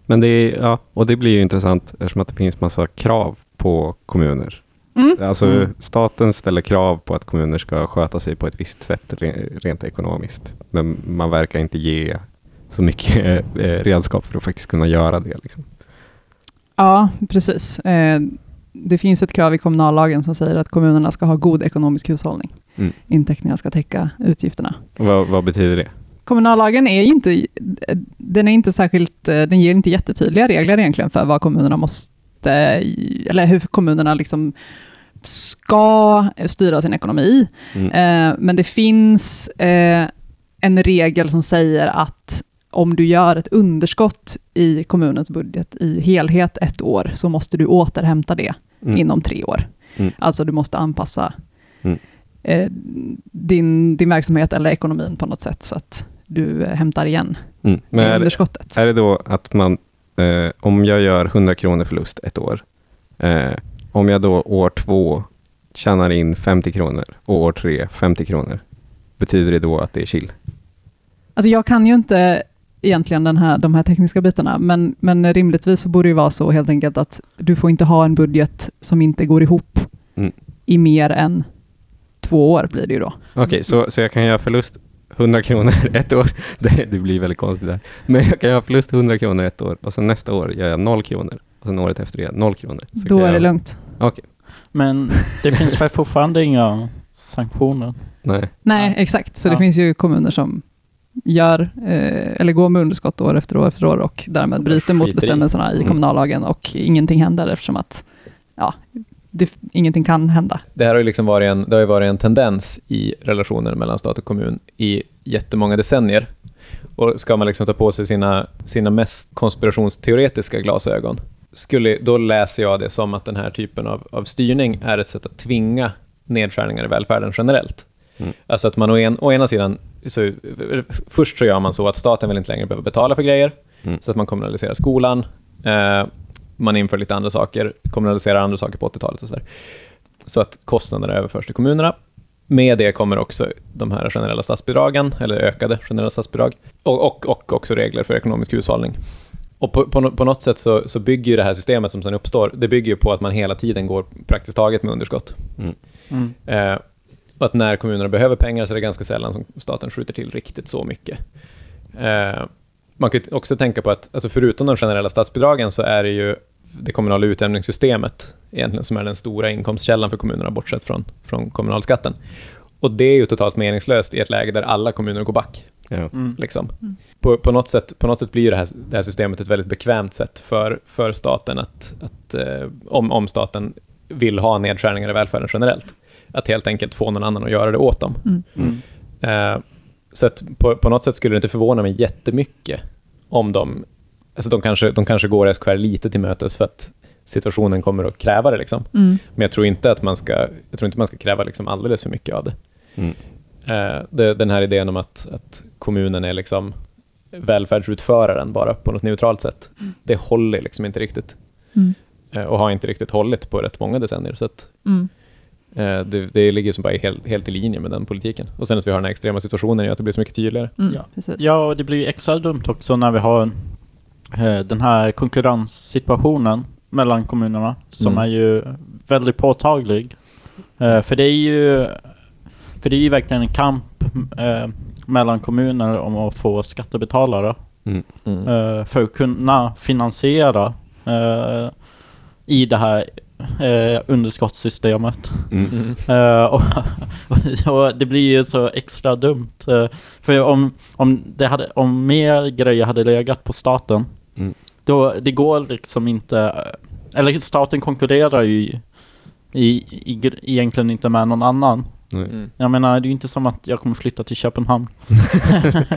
Men det är, ja, och det blir ju intressant eftersom att det finns massa krav på kommuner.
Mm.
Alltså
Mm.
staten ställer krav på att kommuner ska sköta sig på ett visst sätt re- rent ekonomiskt. Men man verkar inte ge så mycket eh, redskap för att faktiskt kunna göra det. Liksom.
Ja, precis. Eh, det finns ett krav i kommunallagen som säger att kommunerna ska ha god ekonomisk hushållning.
Mm.
Intäkterna ska täcka utgifterna.
Vad, vad betyder det?
Kommunallagen är inte, den är inte särskilt, eh, den ger inte jättetydliga regler egentligen för vad kommunerna måste, eller hur kommunerna liksom ska styra sin ekonomi.
Mm.
Eh, Men det finns eh, en regel som säger att om du gör ett underskott i kommunens budget i helhet ett år, så måste du återhämta det
Mm.
inom tre år.
Mm.
Alltså du måste anpassa
Mm.
Eh, din, din verksamhet eller ekonomin på något sätt så att du eh, hämtar igen
Mm. Men är,
underskottet.
är det då att man, eh, om jag gör 100 kronor förlust ett år, eh, om jag då år två tjänar in 50 kronor och år tre 50 kronor, betyder det då att det är chill?
Alltså jag kan ju inte egentligen den här, de här tekniska bitarna, men, men rimligtvis så borde det vara så helt enkelt att du får inte ha en budget som inte går ihop
Mm.
i mer än två år blir det ju då.
Okej, så, så jag kan göra förlust 100 kronor ett år. Det, det blir väldigt konstigt där. Men jag kan göra förlust 100 kronor ett år och sen nästa år gör jag 0 kronor. Och sen året efter det 0 kronor. Så
Då är det
jag,
lugnt.
Okej,
Men det finns väl fortfarande inga sanktioner?
nej.
Nej, exakt. Så
Ja.
det finns ju kommuner som gör, eh, eller går med underskott år efter år efter år och därmed bryter mot bestämmelserna i
Mm.
kommunallagen och ingenting händer eftersom att ja, det, ingenting kan hända.
Det här har ju liksom varit en, det har varit en tendens i relationen mellan stat och kommun i jättemånga decennier. Och ska man liksom ta på sig sina, sina mest konspirationsteoretiska glasögon, skulle, då läser jag det som att den här typen av, av styrning är ett sätt att tvinga nedskärningar i välfärden generellt.
Mm.
Alltså att man å, en, å ena sidan, så, först så gör man så att staten vill inte längre behöva betala för grejer,
Mm.
Så att man kommunaliserar skolan, eh, man inför lite andra saker, kommunaliserar andra saker på 80-talet och så där. Så att kostnaderna överförs till kommunerna. Med det kommer också de här generella statsbidragen, eller ökade generella statsbidrag, och, och, och också regler för ekonomisk hushållning. Och på, på, på något sätt så, så bygger ju det här systemet som sen uppstår, det bygger ju på att man hela tiden går praktiskt taget med underskott.
Mm.
Eh, och att när kommunerna behöver pengar så är det ganska sällan som staten skjuter till riktigt så mycket. Eh, man kan ju också tänka på att, alltså förutom de generella statsbidragen så är det ju det kommunala utjämningssystemet egentligen som är den stora inkomstkällan för kommunerna, bortsett från, från kommunalskatten. Och det är ju totalt meningslöst i ett läge där alla kommuner går back.
Ja.
Mm.
Liksom. På, på, något sätt, på något sätt blir det här, det här systemet ett väldigt bekvämt sätt för, för staten att, att eh, om, om staten vill ha nedskärningar i välfärden generellt, att helt enkelt få någon annan att göra det åt dem.
Mm.
Eh, så att på, på något sätt skulle det inte förvåna mig jättemycket om de, alltså de kanske, de kanske går SKR lite till mötes för att situationen kommer att kräva det. Liksom.
Mm.
Men jag tror inte att man ska, jag tror inte man ska kräva liksom alldeles för mycket av det.
Mm.
Eh, det, den här idén om att, att kommunen är liksom välfärdsutföraren bara på något neutralt sätt, det håller liksom inte riktigt.
Mm.
Eh, och har inte riktigt hållit på rätt många decennier. Så att,
Mm.
eh, det, det ligger som bara helt, helt i linje med den politiken. Och sen att vi har den här extrema situationen gör att det blir så mycket tydligare.
Mm.
Ja.
Precis.
Ja, och det blir extra dumt också när vi har den här konkurrenssituationen mellan kommunerna som
Mm.
är ju väldigt påtaglig. Eh, för det är ju för det är ju verkligen en kamp eh, mellan kommuner om att få skattebetalare
Mm.
Mm.
eh, för att kunna finansiera eh, i det här eh, underskottssystemet.
Mm.
Mm.
Eh, och, och det blir ju så extra dumt. eh, för om, om, det hade, om mer grejer hade legat på staten,
Mm.
då det går liksom inte... Eh, eller staten konkurrerar ju i, i, egentligen inte med någon annan.
Mm.
Jag menar, det är ju inte som att jag kommer flytta till Köpenhamn.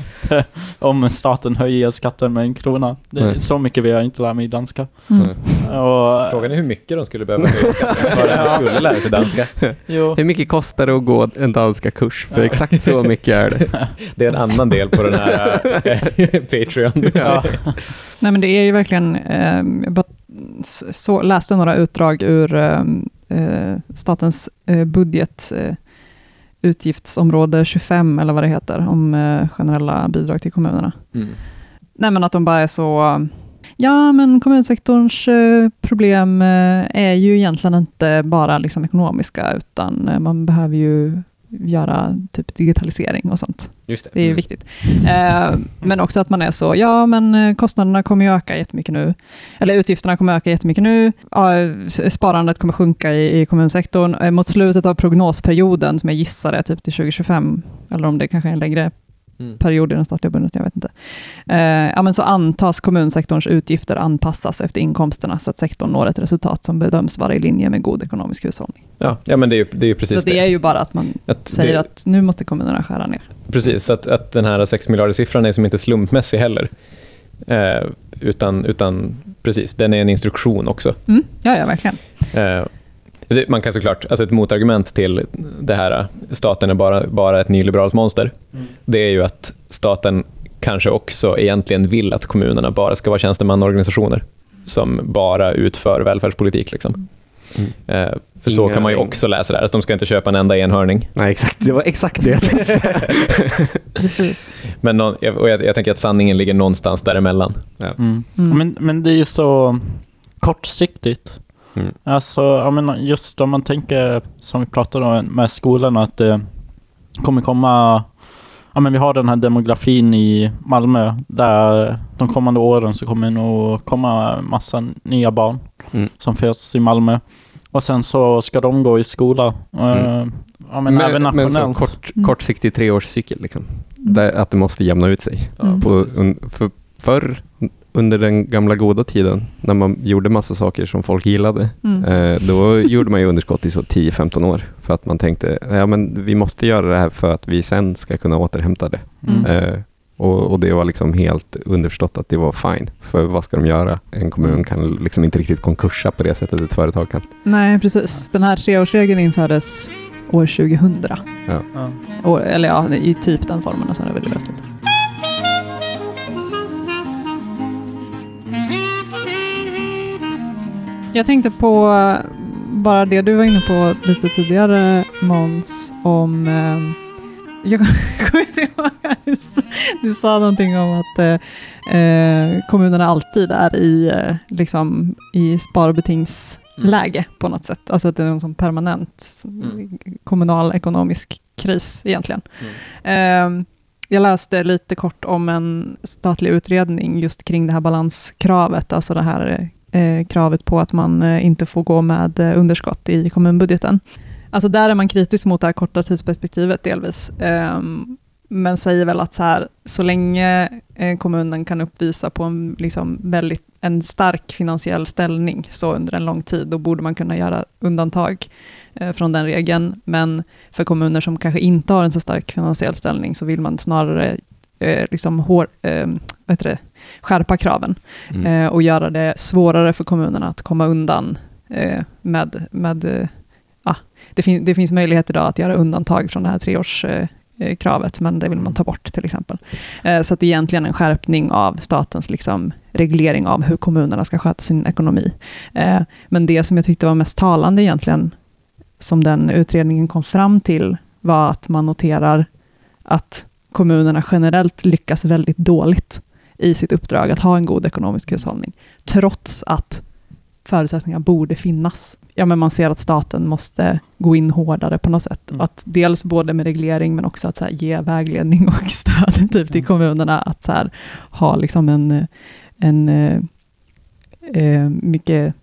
om staten höjer skatten med en krona. Det är
Nej.
så mycket vill jag inte lära mig danska.
Mm.
Och,
Frågan är hur mycket de skulle behöva höja skatten för att de skulle lära sig danska.
jo.
Hur mycket kostar det att gå en danska kurs? För exakt så mycket är det.
Det är en annan del på den här eh, Patreon.
Ja.
Nej, men det är ju verkligen, eh, jag så, läste några utdrag ur eh, eh, statens eh, budget, eh, utgiftsområde 25 eller vad det heter, om eh, generella bidrag till kommunerna.
Mm.
Nej, men att de bara är så, ja men kommunsektorns eh, problem eh, är ju egentligen inte bara liksom ekonomiska, utan man behöver ju göra typ digitalisering och sånt.
Just
Det är ju viktigt. Eh, men också att man är så, ja men eh, kostnaderna kommer ju öka jättemycket nu. Eller utgifterna kommer öka jättemycket nu. Ja, sparandet kommer sjunka i, i kommunsektorn. Eh, mot slutet av prognosperioden, som jag gissar är typ till 2025, eller om det kanske är en längre
Mm.
period i den statliga budgeten, jag vet inte. Eh, ja, men så antas kommunsektorns utgifter anpassas efter inkomsterna, så att sektorn når ett resultat som bedöms vara i linje med god ekonomisk hushållning.
Ja, ja, men det är ju, det är ju precis
så det är ju bara att man
Att
säger
det,
att nu måste kommunerna skära ner.
Precis, att, att den här 6 miljarder-siffran är som inte slumpmässig heller. Eh, utan, utan precis, den är en instruktion också.
Mm, ja, ja, verkligen.
Eh, det, man kan såklart, alltså ett motargument till det här, staten är bara, bara ett nyliberalt monster, det är ju att staten kanske också egentligen vill att kommunerna bara ska vara tjänstemannaorganisationer som bara utför välfärdspolitik. Liksom. Eh, för så
Inga-
kan man ju också läsa det här, att de ska inte köpa en enda enhörning.
Nej, exakt. Det var exakt det jag tänkte säga.
Precis.
Men någon, och jag, jag tänker att sanningen ligger någonstans däremellan.
Mm.
Mm.
Men, men det är ju så kortsiktigt.
Mm.
Alltså, jag menar, just om man tänker, som vi pratade om med skolorna, att det kommer komma... Ja, men vi har den här demografin i Malmö, där de kommande åren så kommer det nog komma massa nya barn
Mm.
som föds i Malmö. Och sen så ska de gå i skola. Eh, Ja, men, även
men
nationellt.
så kort,
Mm.
kortsiktig treårscykel. Liksom. Där, att det måste jämna ut sig.
Mm.
På, för, förr, under den gamla goda tiden, när man gjorde massa saker som folk gillade,
Mm.
eh, då gjorde man ju underskott i så 10-15 år. För att man tänkte, ja men vi måste göra det här för att vi sen ska kunna återhämta det.
Mm.
Eh, och, och det var liksom helt underförstått att det var fine. För vad ska de göra? En kommun kan liksom inte riktigt konkursa på det sättet ett företag kan.
Nej, precis. Den här treårsregeln infördes år 2000.
Ja.
År, eller ja, i typ den formen och sen har vi det löst lite. Jag tänkte på bara det du var inne på lite tidigare Måns, om... Eh, jag kommer inte ihåg, du sa- någonting om att eh, eh, kommunerna alltid är i, eh, liksom, i sparbetingsläge på något sätt. Alltså att det är en sån permanent
Mm.
kommunal ekonomisk kris egentligen. Eh, jag läste lite kort om en statlig utredning just kring det här balanskravet, alltså det här Eh, kravet på att man eh, inte får gå med eh, underskott i kommunbudgeten. Alltså där är man kritisk mot det här korta tidsperspektivet delvis. Ehm, men säger väl att så, här, så länge kommunen kan uppvisa på en, liksom, väldigt, en stark finansiell ställning så under en lång tid, då borde man kunna göra undantag från den regeln. Men för kommuner som kanske inte har en så stark finansiell ställning så vill man snarare eh, liksom hår, eh, vad heter det, skärpa kraven
Mm.
eh, och göra det svårare för kommunerna att komma undan eh, med, med eh, ah, det, fin det finns möjlighet idag att göra undantag från det här treårskravet, kravet, men det vill man ta bort till exempel. Så att det är egentligen en skärpning av statens liksom, reglering av hur kommunerna ska sköta sin ekonomi. Men det som jag tyckte var mest talande egentligen, som den utredningen kom fram till, var att man noterar att kommunerna generellt lyckas väldigt dåligt i sitt uppdrag att ha en god ekonomisk hushållning, trots att förutsättningar borde finnas. Ja, men man ser att staten måste gå in hårdare på något sätt.
Mm.
Att dels både med reglering, men också att här, ge vägledning och stöd typ, till
Mm.
kommunerna att här, ha liksom en, en eh, eh, mycket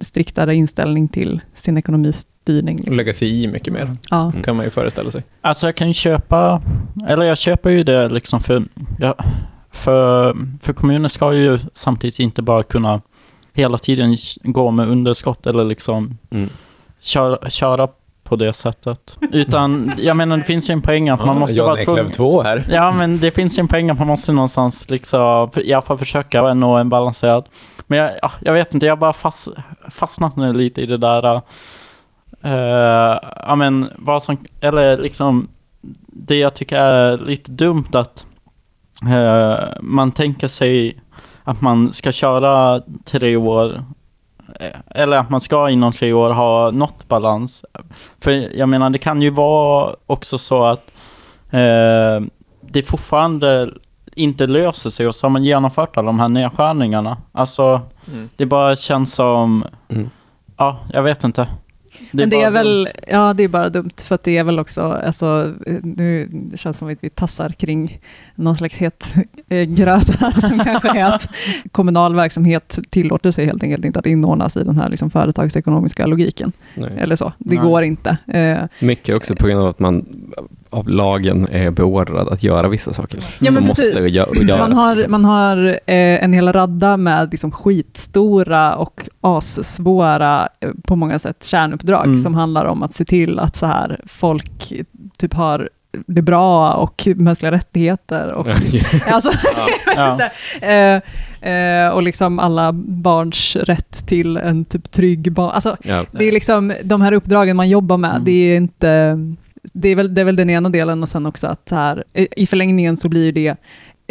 striktare inställning till sin ekonomistyrning. Liksom.
Lägga sig i mycket mer,
Ja.
kan man ju föreställa sig.
Alltså jag kan ju köpa, eller jag köper ju det liksom för, ja, för, för kommuner ska ju samtidigt inte bara kunna hela tiden gå med underskott eller liksom
Mm.
köra, köra på det sättet. Utan, jag menar det finns ju en poäng att man
Ja,
måste vara tvungen...
2 här.
Ja, men det finns ju en poäng att man måste någonstans liksom, i alla fall försöka nå en balanserad. Men jag, ja, jag vet inte, jag har bara fast, fastnat nu lite i det där, uh, ja men vad som, eller liksom, det jag tycker är lite dumt att uh, man tänker sig att man ska köra tre år, eh, eller att man ska inom tre år ha nått balans. För jag menar, det kan ju vara också så att eh, det fortfarande inte löser sig och så har man genomfört alla de här nedskärningarna. Alltså,
Mm.
det bara känns som...
Mm.
Ja, jag vet inte.
men det är väl,
dumt.
ja det är bara dumt, för att det är väl också, alltså, nu det känns som att vi tassar kring någon slags het eh, gröt här, som kanske är att kommunal verksamhet tillåter sig helt enkelt inte att inordnas i den här liksom, företagsekonomiska logiken.
Nej.
Eller så, det
Nej.
går inte. Eh,
Mycket också på grund av att man av lagen är beordrad att göra vissa saker.
Ja, men precis.
måste gö- göras.
Man har, man har eh, en hel radda med liksom skitstora och assvåra, eh, på många sätt, kärnuppdrag
Mm.
som handlar om att se till att så här, folk typ har det bra och mänskliga rättigheter och alltså, vet inte. Eh, eh, och liksom alla barns rätt till en typ trygg barn. Alltså,
ja.
det är liksom de här uppdragen man jobbar med,
Mm.
det är inte... Det är, väl, det är väl den ena delen och sen också att så här, i förlängningen så blir det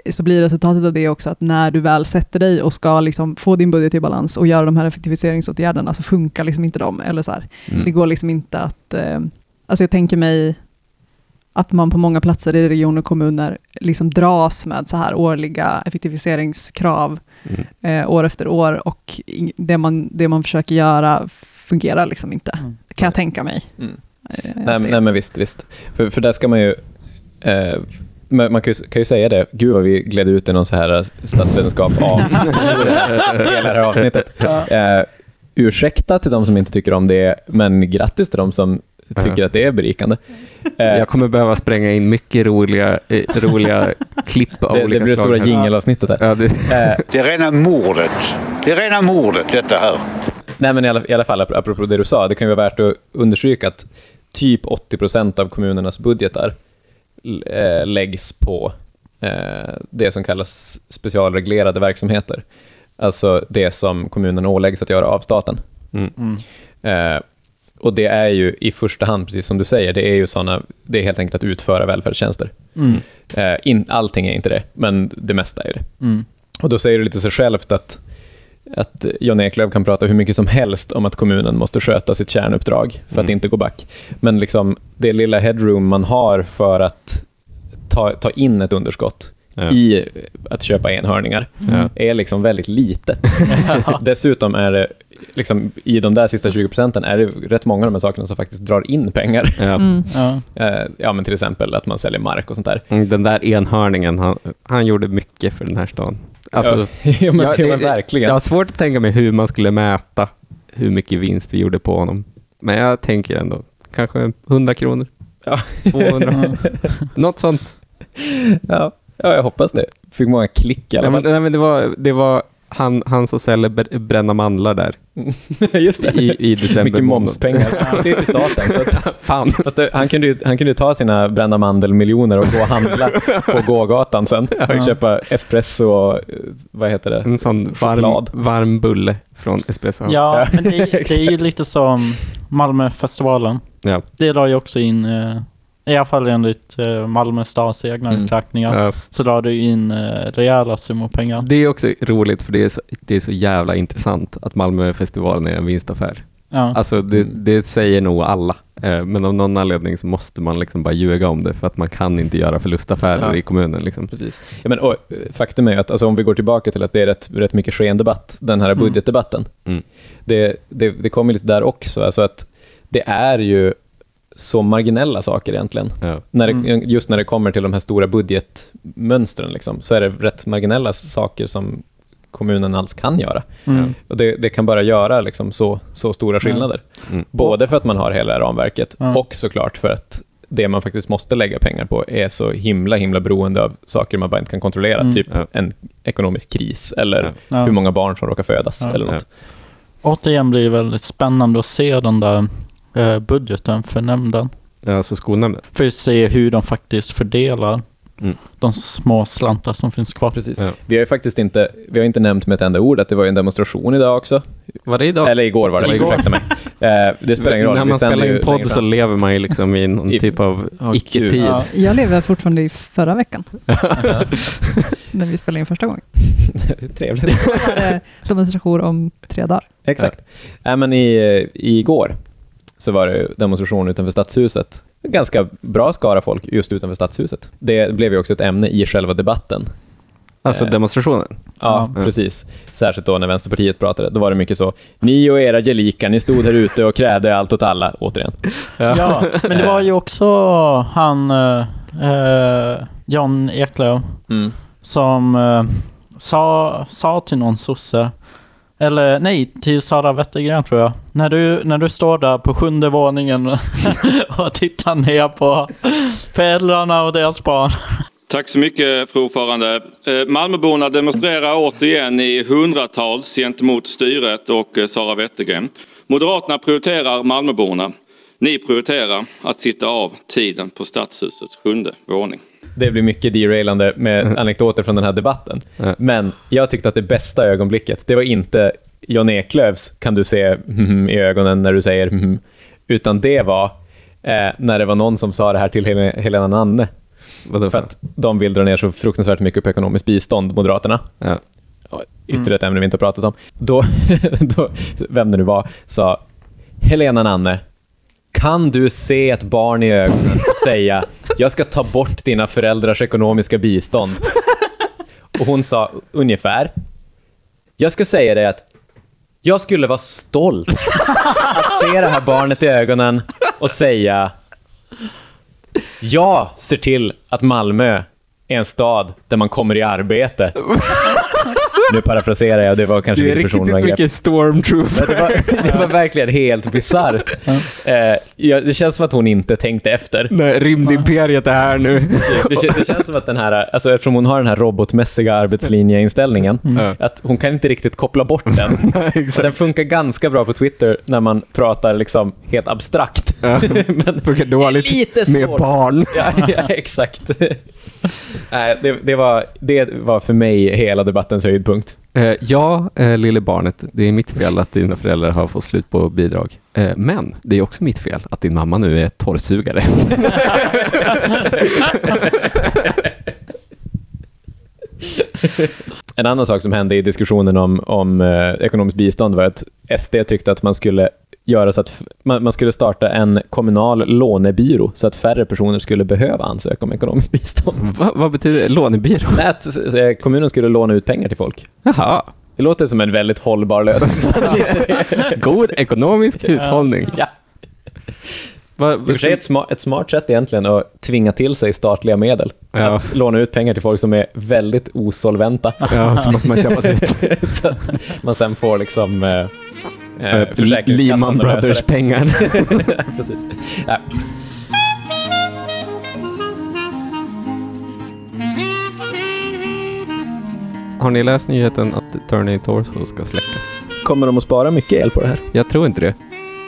så blir resultatet av det också att när du väl sätter dig och ska liksom få din budget i balans och göra de här effektiviseringsåtgärderna så funkar liksom inte de. Eller så här,
Mm.
Det går liksom inte att... Eh, alltså jag tänker mig att man på många platser i regioner och kommuner liksom dras med så här årliga effektiviseringskrav
Mm.
eh, år efter år och det man, det man försöker göra fungerar liksom inte,
Mm.
kan jag tänka mig.
Mm.
Eh,
Nej,
det-
nej men visst, visst. För, för där ska man ju... Eh, men man kan ju, kan ju säga det, gud vad vi gled ut i någon så här statsvetenskap av hela det här avsnittet. Eh, ursäkta till de som inte tycker om det, men grattis till de som tycker
Ja.
att det är berikande. Eh,
Jag kommer behöva spränga in mycket roliga, eh, roliga klipp av
det, det
olika
blir det
slag.
stora
här.
jingelavsnittet här.
Ja, det,
Eh,
Det är rena mordet. Det är rena mordet detta här.
Nej, men i alla, i alla fall, ap- apropå det du sa, det kan ju vara värt att understryka att typ 80 procent av kommunernas budgetar eh, läggs på eh, det som kallas specialreglerade verksamheter. Alltså det som kommunerna åläggs att göra av staten.
mm.
Mm.
Eh, och det är ju i första hand, precis som du säger, det är ju såna, det är helt enkelt att utföra välfärdstjänster.
Mm.
In, allting är inte det, men det mesta är det.
Mm.
Och då säger det lite sig självt att att Jan Eklöf kan prata hur mycket som helst om att kommunen måste sköta sitt kärnuppdrag för att
Mm.
inte gå back. Men liksom det lilla headroom man har för att ta, ta in ett underskott
Ja.
i att köpa enhörningar
Ja.
är liksom väldigt litet. Dessutom är det, liksom, i de där sista 20 procenten, är det rätt många av de här sakerna som faktiskt drar in pengar.
Ja.
Mm.
Ja.
Eh, ja, men till exempel att man säljer mark och sånt där.
Mm, Den där enhörningen, han, han gjorde mycket för den här stan. Alltså,
ja, ja, men,
ja,
ja,
det-
men verkligen.
Jag har svårt att tänka mig hur man skulle mäta hur mycket vinst vi gjorde på honom. Men jag tänker ändå, kanske 100 kronor,
Ja.
200, något sånt.
ja, ja, jag hoppas det. Fick många klick i alla
Nej, men,
fall.
nej, men det var, det var han, han som säljer br- bränna mandlar där
Just det.
i, i december.
Mycket momspengar. Är till staten. Så att,
Fan.
fast det, han, kunde ju, han kunde ju ta sina brända mandelmiljoner och gå och handla på gågatan sen. Och köpa espresso och, eh, vad heter det?
En sån varm, varm bulle från Espresso House.
Ja, men det, det är ju lite som Malmöfestivalen.
Ja.
Det drar ju också in, eh, i alla fall enligt eh, Malmö stads egna
Mm.
uträkningar,
Ja.
så det ju in eh, rejäla summor pengar.
Det är också roligt för det är, så, det är så jävla intressant att Malmöfestivalen är en vinstaffär.
Ja.
Alltså det, det säger nog alla. Eh, Men av någon anledning så måste man liksom bara ljuga om det för att man kan inte göra förlustaffärer
Ja.
i kommunen. Liksom.
Precis. Ja, men, och, faktum är att alltså, om vi går tillbaka till att det är rätt, rätt mycket skendebatt, den här
Mm.
budgetdebatten.
Mm.
Det, det, det kommer lite där också. Alltså att det är ju så marginella saker egentligen.
Ja.
När det,
Mm.
Just när det kommer till de här stora budgetmönstren, liksom, så är det rätt marginella saker som kommunen alls kan göra.
Mm.
Och det, det kan bara göra liksom så, så stora skillnader.
Mm.
Både för att man har hela ramverket
Ja.
och såklart för att det man faktiskt måste lägga pengar på är så himla, himla beroende av saker man bara inte kan kontrollera.
Mm.
Typ
Ja.
en ekonomisk kris eller
Ja.
Hur många barn som råkar födas
Ja.
eller något.
Återigen blir det väldigt spännande att se den där eh, budgeten för nämnden.
Alltså skolnämnden.
För att se hur de faktiskt fördelar
Mm.
de små slantar som finns kvar.
Precis.
Ja.
Vi har ju faktiskt inte, vi har inte nämnt med ett enda ord att det var en demonstration idag också.
Var det idag?
Eller igår var det,
Igår.
ursäkta mig. Eh, det spelar ingen roll.
När man spelar in podd så lever man ju liksom i någon
I-
typ av
Åh,
icke-tid.
Ja.
Jag lever fortfarande i förra veckan, när vi spelade in första gången.
Trevligt.
Demonstration om tre dagar.
Exakt. Ja. men i, eh, igår så var det demonstration utanför Stadshuset. Ganska bra skara folk just utanför Stadshuset. Det blev ju också ett ämne i själva debatten.
Alltså
Eh.
demonstrationen.
Ja,
Ja.
precis. Särskilt då när Vänsterpartiet pratade. Då var det mycket så, ni och era gelika, ni stod här ute och krävde allt åt alla, återigen.
Ja, men det var ju också han, eh, eh, John Eklöf,
Mm.
som eh, sa, sa till någon sosse, eller nej, till Sara Wettergren tror jag. När du, när du står där på sjunde våningen och tittar ner på föräldrarna och deras barn.
Tack så mycket fru ordförande. Eh, Malmöborna demonstrerar återigen i hundratals gentemot styret och eh, Sara Wettergren. Moderaterna prioriterar Malmöborna. Ni prioriterar att sitta av tiden på Stadshusets sjunde våning.
Det blir mycket derailande med anekdoter från den här debatten.
Ja.
Men jag tyckte att det bästa ögonblicket, det var inte John Eklövs kan du se mhm, i ögonen när du säger mhm, utan det var eh, när det var någon som sa det här till Hel- Helena Nanne.
Vadå
För att de vill dra ner så fruktansvärt mycket på ekonomiskt bistånd, Moderaterna.
Ja.
Ja, Ytterligare ett ämne vi inte har pratat om. Då, då, vem det nu var, sa Helena Nanne, kan du se ett barn i ögonen och säga jag ska ta bort dina föräldrars ekonomiska bistånd? Och hon sa ungefär, jag ska säga dig att jag skulle vara stolt att se det här barnet i ögonen och säga jag ser till att Malmö är en stad där man kommer i arbete. Nu parafraserar jag, det var kanske
Det är riktigt mycket stormtrooper.
Det var, det var verkligen helt bisarrt. Eh, ja, det känns som att hon inte tänkte efter.
Nej, rymdimperiet är här nu.
Det, kän- det känns som att den här, alltså eftersom hon har den här robotmässiga arbetslinjeinställningen,
Ja.
att hon kan inte riktigt koppla bort den.
Nej,
Så
exakt.
den funkar ganska bra på Twitter när man pratar liksom helt abstrakt.
Ja.
Men
Funkar dåligt
lite
med barn.
Ja, ja exakt. Nej, det, det, var, det var för mig hela debattens höjdpunkt.
Eh, ja, eh, lille barnet, det är mitt fel att dina föräldrar har fått slut på bidrag. Eh, men det är också mitt fel att din mamma nu är torrsugare.
En annan sak som hände i diskussionen om, om eh, ekonomiskt bistånd var att SD tyckte att man skulle göra så att man, man skulle starta en kommunal lånebyrå så att färre personer skulle behöva ansöka om ekonomiskt bistånd.
Va, vad betyder lånebyrå?
Nej, att s- s- kommunen skulle låna ut pengar till folk.
Jaha,
Det låter som en väldigt hållbar lösning.
god ekonomisk hushållning.
Ja.
Va,
I och för sig ett, sma- ett smart sätt egentligen att tvinga till sig statliga medel.
Ja.
Att låna ut pengar till folk som är väldigt osolventa.
Ja, så måste man köpa sig ut.
så att man sen får liksom eh, eh,
Eh, Lehman
att lösa
Brothers
det.
pengar.
Precis. Ja.
Har ni läst nyheten att Turning Torso ska släckas?
Kommer de att spara mycket el på det här?
Jag tror inte det.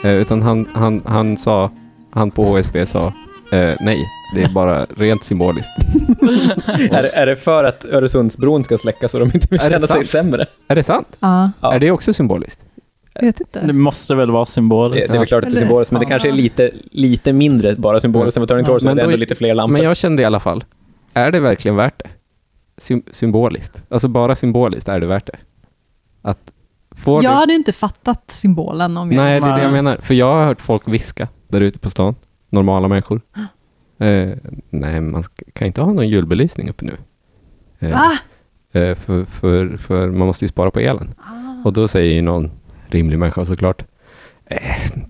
Eh, utan han, han, han sa, han på HSB sa, eh, nej, det är bara rent symboliskt.
är, det- är det för att Öresundsbron ska släckas och de inte vill
Är det
känna sig sämre?
Är det sant?
Ja.
Är det också symboliskt?
jag vet inte.
Det måste väl vara
Det,
symboliskt.
det är väl klart att det är symboliskt, men det kanske är lite, lite mindre bara symboliskt än vad Turning
Ja,
Torso,
men
det är
då
ändå
är-
lite fler lampor.
Men jag kände i alla fall, är det verkligen värt det? Sym symboliskt. Alltså bara symboliskt är det värt det. Att får
Jag
du...
hade inte fattat symbolen om jag...
Nej, det är det jag menar. För jag har hört folk viska där ute på stan. Normala människor. Eh, nej, man kan inte ha någon julbelysning uppe nu. Eh,
Va?
eh, för, för, för man måste ju spara på elen.
Ah.
Och då säger ju någon rimlig människa såklart, eh,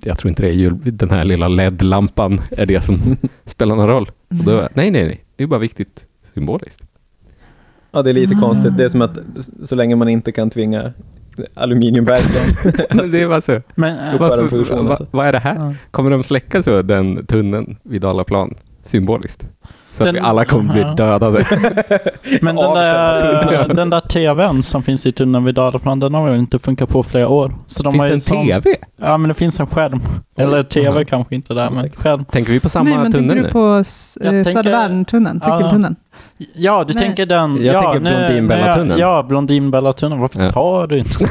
jag tror inte det är jul, den här lilla LED-lampan är det som spelar någon roll. Och då, nej, nej, nej, det är bara viktigt symboliskt.
Ja, det är lite konstigt. Det är som att så länge man inte kan tvinga aluminiumverken
Men det är bara så.
Men, äh,
Varför, va,
alltså.
vad är det här?
Ja.
Kommer de släcka så den tunneln vid Dalaplan symboliskt? Så att
Den-
vi alla kommer bli dödade.
men den, där, den där tvn som finns i tunneln vid Dalaplan, den har väl inte funkat på flera år. Så de
Finns
har
det en
som-
TV?
Ja, men det finns en skärm. Eller tv
Aha.
kanske inte där, men skärm.
Tänker vi på samma
Nej, men
tunnel
tänker
nu?
du på eh,
tänker-
Södervärntunneln, cykeltunneln?
Ja, du
Nej.
tänker den...
Jag
ja,
tänker
nu-
Blondinbella-tunneln.
Ja, Blondinbella-tunneln. Varför
Ja.
sa du inte?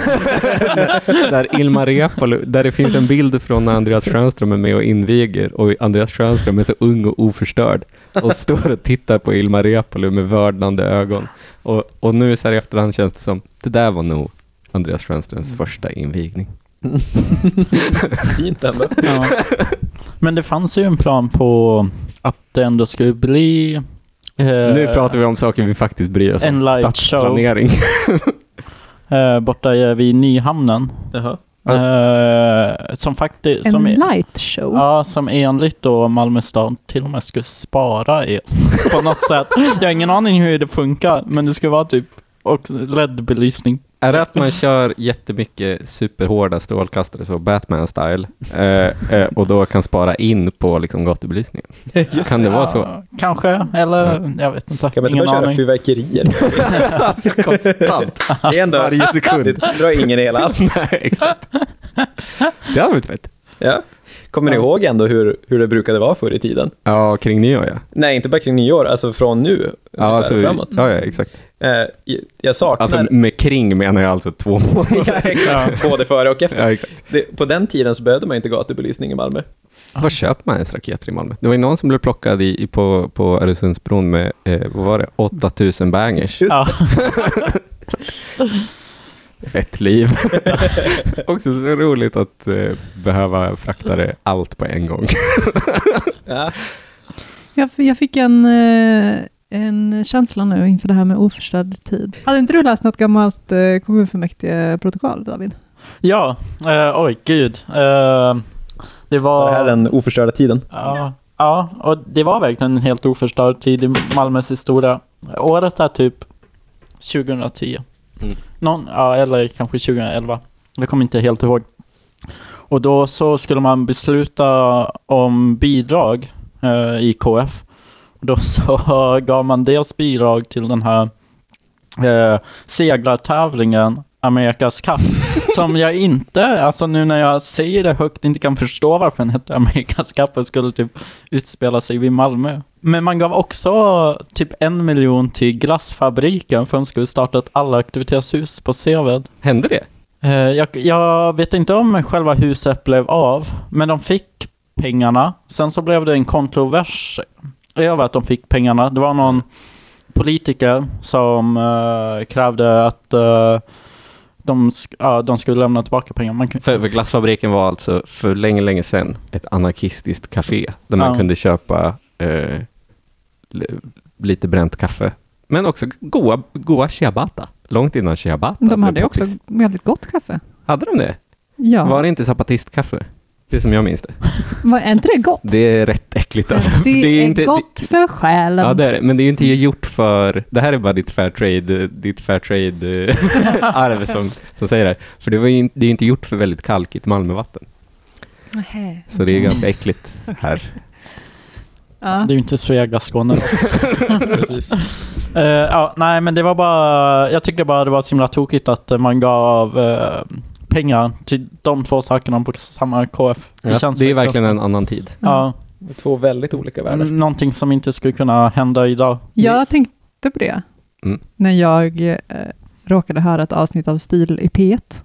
Där Ilmar Reepalu, där det finns en bild från när Andreas Schönström är med och inviger och Andreas Schönström är så ung och oförstörd och står och tittar på Ilmar Reepalu med vördnande ögon. Och, och nu så här i efterhand känns det som, det där var nog Andreas Schönströms första invigning.
Fint ändå.
Ja. Men det fanns ju en plan på att det ändå skulle bli... eh,
nu pratar vi om saker vi faktiskt bryr oss
en
om. Stadsplanering.
eh, borta i- vid Nyhamnen.
Jaha.
Eh, som faktiskt...
En
Som,
light show?
ja, som enligt då Malmö stad till och med skulle spara el på något sätt. Jag har ingen aning hur det funkar, men det ska vara typ och LED-belysning.
Är det att man kör jättemycket superhårda strålkastare, så Batman-style, eh, eh, och då kan spara in på liksom, gatubelysningen? kan det vara så?
Kanske, eller jag vet inte.
Kan man inte bara köra
aning.
fyrverkerier?
alltså konstant.
Det är ändå,
Varje sekund.
Det drar ingen el alls.
Nej, exakt. Det hade varit fett.
Ja. Kommer ni
Ja.
ihåg ändå hur, hur det brukade vara förr i tiden?
Ja, kring nyår ja.
Nej, inte bara kring nyår, alltså från nu
Ja, alltså,
framåt.
ja, ja, exakt.
Eh, jag saknar...
Alltså med kring menar jag alltså två månader.
ja, exakt. Både före och efter.
Ja, exakt.
Det, på den tiden så behövde man inte gatubelysning i Malmö.
Var köper man ens raketer i Malmö? Det var ju någon som blev plockad i, i, på, på Öresundsbron med, eh, vad var det, 8000 bangers.
Ja.
Fett liv. Också så roligt att eh, behöva frakta det allt på en gång.
Ja.
Jag, jag fick en, eh, en känsla nu inför det här med oförstörd tid. Hade inte du läst något gammalt eh, kommunfullmäktige-protokoll, David?
Ja, eh, oj gud. Eh, det var...
Var det här den oförstörda tiden?
Ja, ja, och det var verkligen en helt oförstörd tid i Malmös historia. Året är typ 2010.
Mm.
Någon, ja, eller kanske 2011. Jag kommer inte helt ihåg. Och då så skulle man besluta om bidrag eh, i KF. Då så gav man dels bidrag till den här eh, seglartävlingen Amerikas Cup. som jag inte, alltså nu när jag säger det högt, inte kan förstå varför den hette Amerikas Cup och skulle typ utspela sig vid Malmö. Men man gav också typ en miljon till glassfabriken för att de skulle starta ett allaktivitetshus på Seved.
Hände det?
Eh, Jag, jag vet inte om själva huset blev av, men de fick pengarna. Sen så blev det en kontrovers över att de fick pengarna. Det var någon politiker som eh, krävde att eh, de, ja, de skulle lämna tillbaka pengar. Man kan,
För, för glassfabriken var alltså för länge, länge sedan ett anarkistiskt café där man
Ja.
kunde köpa eh, li- lite bränt kaffe. Men också goa, goa ciabatta. Långt innan ciabatta
De hade också väldigt gott kaffe.
Hade de det?
Ja,
Var det inte zapatistkaffe? Det är som jag minns det.
är inte det gott?
Det är rätt äckligt alltså.
Det, är,
inte,
gott för själen.
Ja, det är det. Men det är ju inte gjort för... Det här är bara ditt Fairtrade, ditt Fairtrade eh, arv som, som säger det här. För det, var ju det är ju inte gjort för väldigt kalkigt Malmövatten.
Nähä,
Så det är ganska äckligt här.
Ja.
Det är ju inte Svega Skåne.
Precis.
Eh, ja, nej, men det var bara... Jag tyckte bara det var så himla tokigt att man gav eh, pengar till de två sakerna på samma KF.
Ja, det är
verkligen
en annan tid.
Ja,
Två väldigt olika världar.
någonting som inte skulle kunna hända idag.
Jag tänkte på det
Mm.
när jag eh, råkade höra ett avsnitt av Stil i P1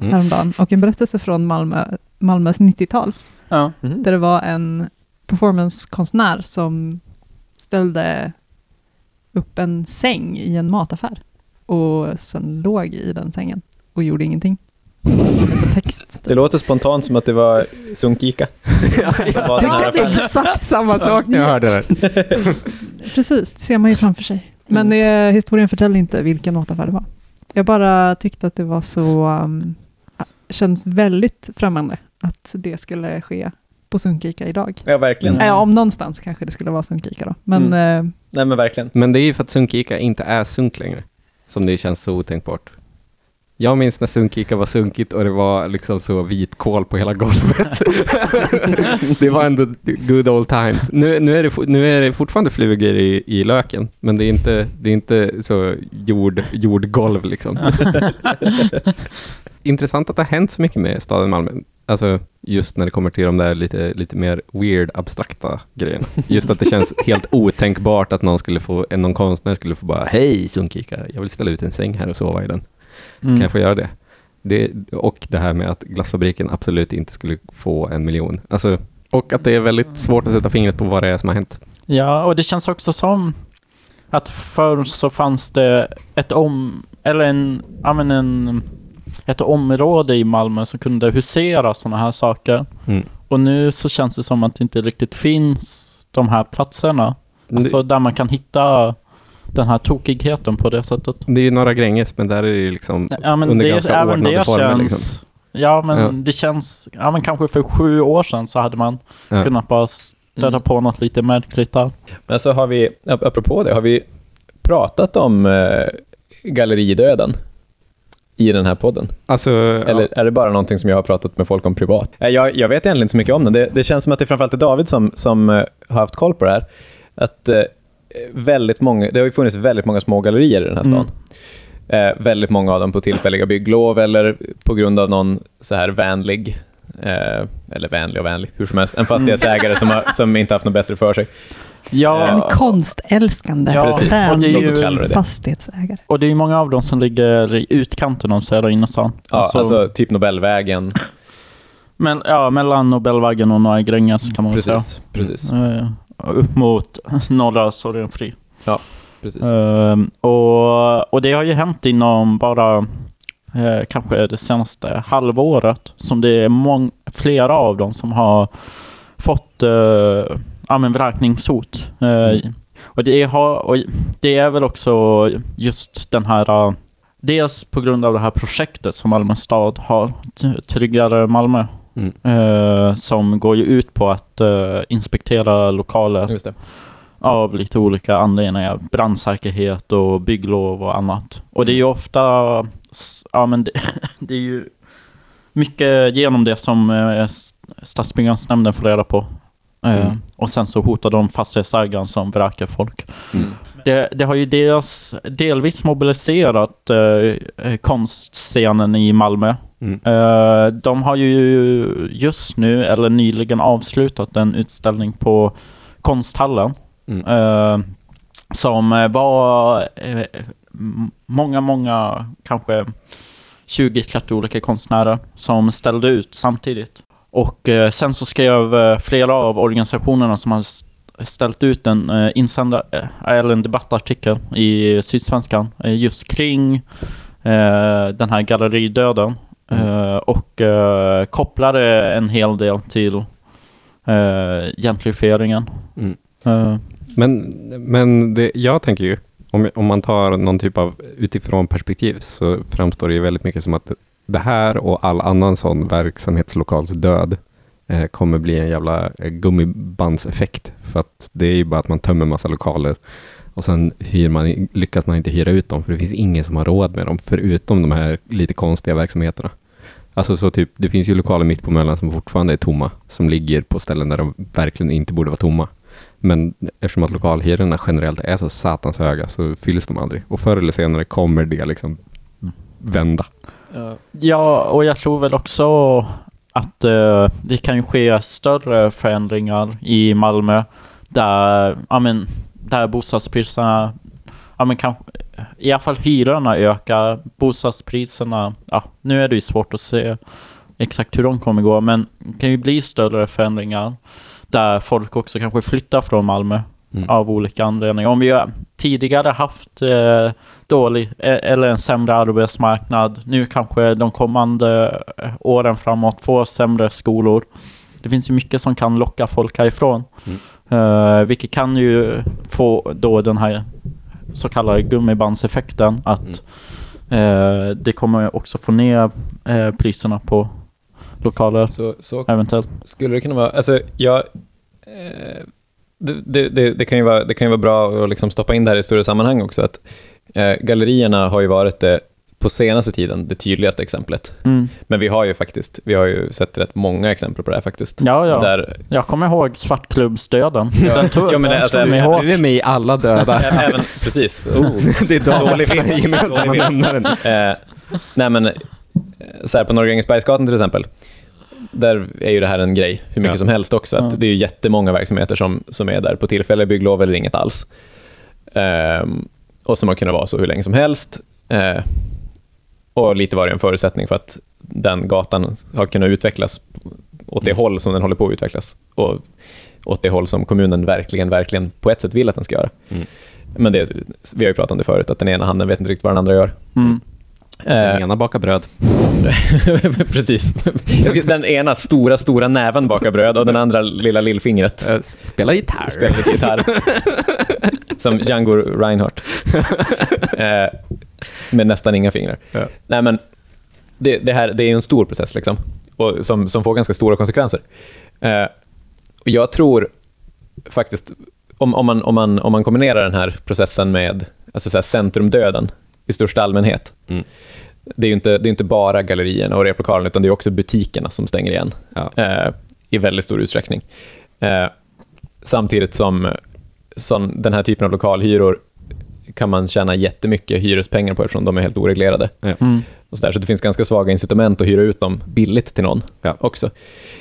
Mm.
häromdagen och en berättelse från Malmö, Malmös 90-tal
Ja.
Mhm.
där det var en performancekonstnär som ställde upp en säng i en mataffär och sen låg i den sängen och gjorde ingenting. Text.
Det låter spontant som att det var sunkika. Som var
det-
affären.
Exakt samma sak när jag hörde det.
Precis, det ser man ju framför sig. Men eh, historien förtäller inte vilken mataffär det var. Jag bara tyckte att det var så, um, känns väldigt främmande att det skulle ske på Sunkika idag.
Ja, verkligen.
Ja, om någonstans kanske det skulle vara Sunkika då. Men eh,
Nej, men verkligen.
Men det är ju för att Sunkika inte är sunk längre. Som det känns så otänkbart. Jag minns när Sunkika var sunkigt och det var liksom så vitkål på hela golvet. det var ändå good old times. Nu, nu, är, det, nu är det fortfarande flugor i, i löken, men det är inte, det är inte så jord, jordgolv liksom. Intressant att det har hänt så mycket med staden Malmö. Alltså just när det kommer till de där lite, lite mer weird, abstrakta grejerna. Just att det känns helt otänkbart att någon, skulle få, någon konstnär skulle få bara Hej Sunkika, jag vill ställa ut en säng här och sova i den. Kan
Mm.
jag få göra det? det? Och det här med att glassfabriken absolut inte skulle få en miljon. Alltså, och att det är väldigt svårt att sätta fingret på vad det är som har hänt.
Ja, och det känns också som att förr så fanns det ett om... Eller en... Ja, men en ett område i Malmö som kunde husera sådana här saker.
Mm.
Och nu så känns det som att det inte riktigt finns de här platserna. Alltså där man kan hitta den här tokigheten på det sättet.
Det är ju Norra Gränges, men där är det ju liksom
Ja, men
under
det,
ganska
även
ordnade
det
former.
känns...
Liksom.
Ja, men
Ja.
det känns... Ja, men kanske för sju år sedan så hade man
Ja.
kunnat bara stöta
Mm.
på något lite märkligt där.
Men så har vi, ap- apropå det, har vi pratat om eh, galleridöden i den här podden?
Alltså,
Eller är det bara någonting som jag har pratat med folk om privat? Eh, Jag, jag vet egentligen inte så mycket om den. Det, det känns som att det framförallt är David som, som eh, har haft koll på det här. Att eh, väldigt många, det har ju funnits väldigt många små gallerier i den här stan. Eh, väldigt många av dem på tillfälliga bygglov eller på grund av någon så här vänlig, eh, eller vänlig och vänlig, hur som helst, en fastighetsägare som, har, som inte haft något bättre för sig.
Ja,
en konstälskande,
Ja,
precis.
och det är ju-
fastighetsägare.
och det är ju många av dem som ligger i utkanten av södra innerstan.
Ja, alltså, typ Nobelvägen.
men, ja, mellan Nobelvägen och Norra Gränges kan man väl säga.
Precis, precis.
Upp mot norra Sorgenfri.
precis.
Ehm, och, och det har ju hänt inom bara eh, kanske det senaste halvåret som det är mång, flera av dem som har fått eh, ja, men vräkningshot. Eh, och, det har, och det är väl också just den här, eh, dels på grund av det här projektet som Malmö stad har, Tryggare Malmö,
Mm.
eh, som går ju ut på att eh, inspektera lokaler
Just det.
av lite olika anledningar. Brandsäkerhet och bygglov och annat. Och det är ju ofta, s- ja men det, det är ju mycket genom det som eh, stadsbyggnadsnämnden får reda på.
Mm.
Och sen så hotar de fastighetsägaren som vräker folk.
Mm.
Det, det har ju dels, delvis mobiliserat eh, konstscenen i Malmö.
Mm.
Eh, de har ju just nu, eller nyligen avslutat en utställning på Konsthallen.
Mm.
Eh, som eh, var eh, många, många, kanske 20-30 olika konstnärer som ställde ut samtidigt. Och eh, sen så skrev flera av organisationerna som hade ställt ut en uh, insändare, eh, eller en debattartikel i Sydsvenskan uh, just kring uh, den här galleridöden. Uh, och kopplade en hel del till gentrifieringen.
Mm. Men, men det, jag tänker ju, om, om man tar någon typ av utifrån perspektiv så framstår det ju väldigt mycket som att det här och all annan sån verksamhetslokals död eh, kommer bli en jävla eh, gummibandseffekt. För att det är ju bara att man tömmer massa lokaler och sen hyr man, lyckas man inte hyra ut dem för det finns ingen som har råd med dem förutom de här lite konstiga verksamheterna. Alltså så typ, det finns ju lokaler mitt på Möllan som fortfarande är tomma, som ligger på ställen där de verkligen inte borde vara tomma. Men eftersom att lokalhyrorna generellt är så satans höga så fylls de aldrig. Och förr eller senare kommer det liksom vända.
Ja, och jag tror väl också att eh, det kan ju ske större förändringar i Malmö där, ja men, där bostadspriserna, ja men kan, i alla fall hyrorna ökar, bostadspriserna, ja nu är det ju svårt att se exakt hur de kommer gå, men det kan ju bli större förändringar där folk också kanske flyttar från Malmö.
Mm.
av olika anledningar. Om vi har tidigare haft eh, dålig eh, eller en sämre arbetsmarknad, nu kanske de kommande eh, åren framåt får sämre skolor. Det finns ju mycket som kan locka folk härifrån. Eh, vilket kan ju få då den här så kallade gummibandseffekten att eh, det kommer också få ner eh, priserna på lokaler
Så, så
eventuellt.
skulle det kunna vara, alltså jag, eh, det, det, det, kan ju vara, det kan ju vara bra att liksom stoppa in det här i större sammanhang också, att eh, gallerierna har ju varit det på senaste tiden det tydligaste exemplet.
Mm.
Men vi har ju faktiskt, vi har ju sett rätt många exempel på det här faktiskt.
Ja, ja.
Där,
Jag kommer ihåg svartklubbsdöden. Den tog
Ja, men det-
den
alltså.
Du är med i alla döda.
Även, precis. Oh.
det är
film.
gemensamma nämnaren.
Eh, nej men, eh, så här på Norra Grängesbergsgatan till exempel, där är ju det här en grej hur mycket
Ja.
som helst också. Att
Ja.
Det är ju jättemånga verksamheter som, som är där på tillfälliga bygglov eller inget alls. Ehm, och som har kunnat vara så hur länge som helst. Eh, och lite var det en förutsättning för att den gatan har kunnat utvecklas åt det håll som den håller på att utvecklas. Och åt det håll som kommunen verkligen, verkligen på ett sätt vill att den ska göra.
Mm.
Men det, vi har ju pratat om det förut, att den ena handen vet inte riktigt vad den andra gör.
Mm.
Den
Eh,
ena bakar bröd.
Precis. Den ena stora, stora näven bakar bröd och den andra lilla lillfingret
Eh, Spela gitarr.
spelar lite gitarr. Som Django Reinhardt. Eh, med nästan inga fingrar.
Ja.
Nej, men det, det, här, det är en stor process liksom, och som, som får ganska stora konsekvenser. Och jag tror faktiskt, om, om, man, om, man, om man kombinerar den här processen med alltså så här centrumdöden i största allmänhet,
Mm.
det är ju inte, det är inte bara gallerierna och replokalerna, utan det är också butikerna som stänger igen
Ja.
eh, i väldigt stor utsträckning. Eh, samtidigt som, som den här typen av lokalhyror kan man tjäna jättemycket hyrespengar på eftersom de är helt oreglerade.
Mm.
Och så, där, så det finns ganska svaga incitament att hyra ut dem billigt till någon
Ja.
också.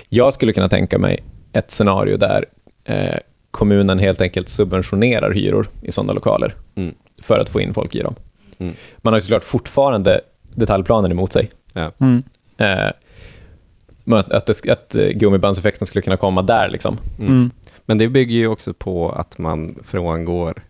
Jag skulle kunna tänka mig ett scenario där eh, kommunen helt enkelt subventionerar hyror i sådana lokaler
Mm.
för att få in folk i dem.
Mm.
Man har ju såklart fortfarande detaljplanen emot sig.
Ja.
Mm.
Eh, att, det, att eh, gummibandseffekten skulle kunna komma där. Liksom.
Mm.
Men det bygger ju också på att man frångår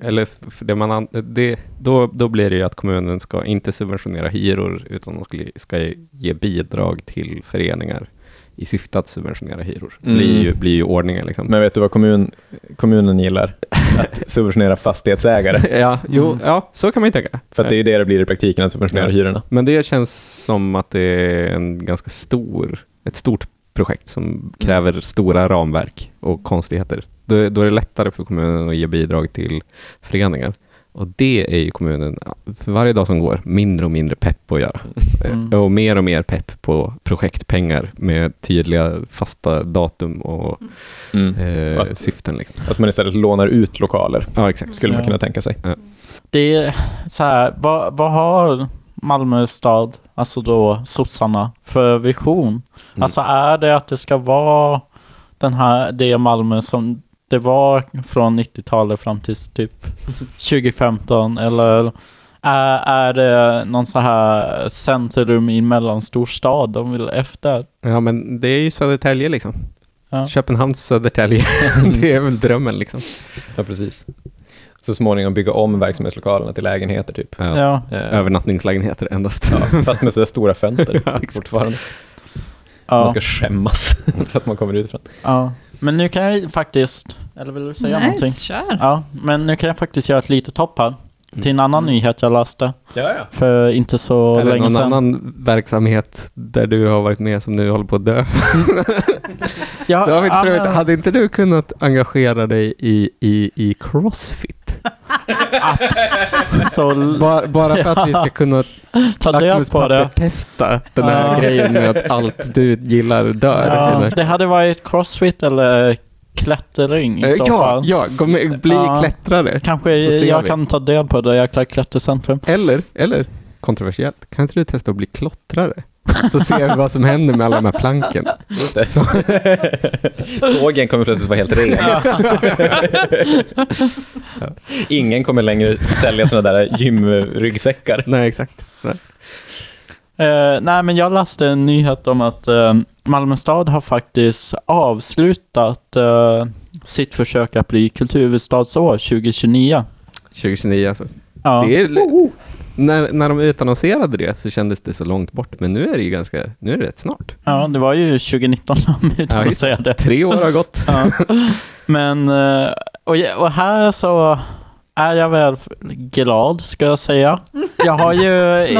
eller det man, an- det, då, då blir det ju att kommunen ska inte subventionera hyror utan de ska ge bidrag till föreningar i syfte att subventionera hyror.
Mm.
Blir, ju, blir ju ordningen liksom.
Men vet du vad kommun, kommunen gillar? Att subventionera fastighetsägare.
ja, jo,
Mm.
ja, så kan man ju tänka.
För att det är det det blir i praktiken, att subventionera
Ja.
hyrorna.
Men det känns som att det är en ganska stor, ett stort projekt som kräver stora ramverk och konstigheter. Då, då är det lättare för kommunen att ge bidrag till föreningar. Och det är ju kommunen, för varje dag som går, mindre och mindre pepp på att göra.
Mm.
Eh, Och mer och mer pepp på projektpengar med tydliga fasta datum och
Mm.
eh,
att-
syften. Liksom.
Att man istället lånar ut lokaler,
Ja, exakt.
skulle man
Ja.
kunna tänka sig.
Det är så här, vad, vad har Malmö stad, alltså då sossarna, för vision?
Mm.
Alltså är det att det ska vara den här, det Malmö som det var från 90-talet fram till typ 2015 eller är, är det någon så här centrum i en mellanstor stad de vill efter?
Ja, men det är ju Södertälje liksom.
Ja.
Köpenhamns Södertälje. det är väl drömmen liksom.
Ja, precis. Så småningom bygga om verksamhetslokalerna till lägenheter typ.
Ja.
Ja.
Eh,
Övernattningslägenheter endast.
ja, fast med så stora fönster
Ja,
fortfarande.
Ja.
Man ska skämmas för att man kommer utifrån.
ja. Men nu kan jag faktiskt... Eller vill du säga någonting?
Nice, kör.
Ja, men nu kan jag faktiskt göra ett litet hopp här. Till en annan nyhet jag läste
Ja, ja.
för inte så
är det
länge
någon
sedan.
annan verksamhet där du har varit med som nu håller på att dö?
Ja,
David,
ja,
för övrigt,
men-
hade inte du kunnat engagera dig i, i, i Crossfit?
Absolut.
Bara, bara för att vi ska kunna
Ta del på det.
testa den här
Ja.
grejen med att allt du gillar dör.
Ja, det hade varit crossfit eller klättring i så
ja,
fall.
ja, gå med, bli
Ja.
klättrare.
Kanske jag
vi.
kan ta del på det jäkla klättercentrum.
Eller, eller kontroversiellt, kan inte du testa att bli klottrare? Så ser vi vad som händer med alla de här planken. Så,
Tågen kommer plötsligt vara helt rena. Ingen kommer längre sälja sådana där gymryggsäckar.
nej, exakt. Nej.
Eh, nej, men jag läste en nyhet om att eh, Malmö stad har faktiskt avslutat eh, sitt försök att bli kulturhuvudstadsår 2029.
2029 alltså.
Ja,
Det är, när, när de utannonserade det så kändes det så långt bort, men nu är det ju ganska, nu är det rätt snart.
ja, det var ju 2019 de utannonserade.
Tre år har gått.
Ja. Men, eh, och, och här så är jag väl glad, ska jag säga. Jag har ju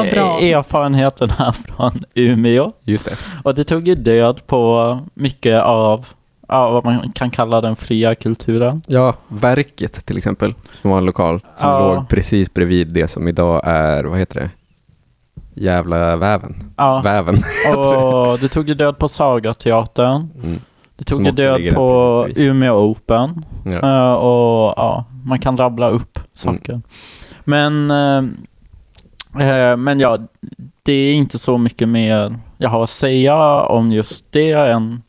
bra.
erfarenheten här från Umeå.
Just det.
Och det tog ju död på mycket av ja, vad man kan kalla den fria kulturen.
Ja, Verket till exempel, som var en lokal som
Ja.
låg precis bredvid det som idag är, vad heter det? Jävla väven.
Ja,
Väven.
och det tog ju död på Sagateatern.
Mm.
Det tog ju död på. Umeå Open.
Ja.
Eh, och ja, man kan rabbla upp saker. Men, eh, eh, men ja, det är inte så mycket mer jag har att säga om just det än,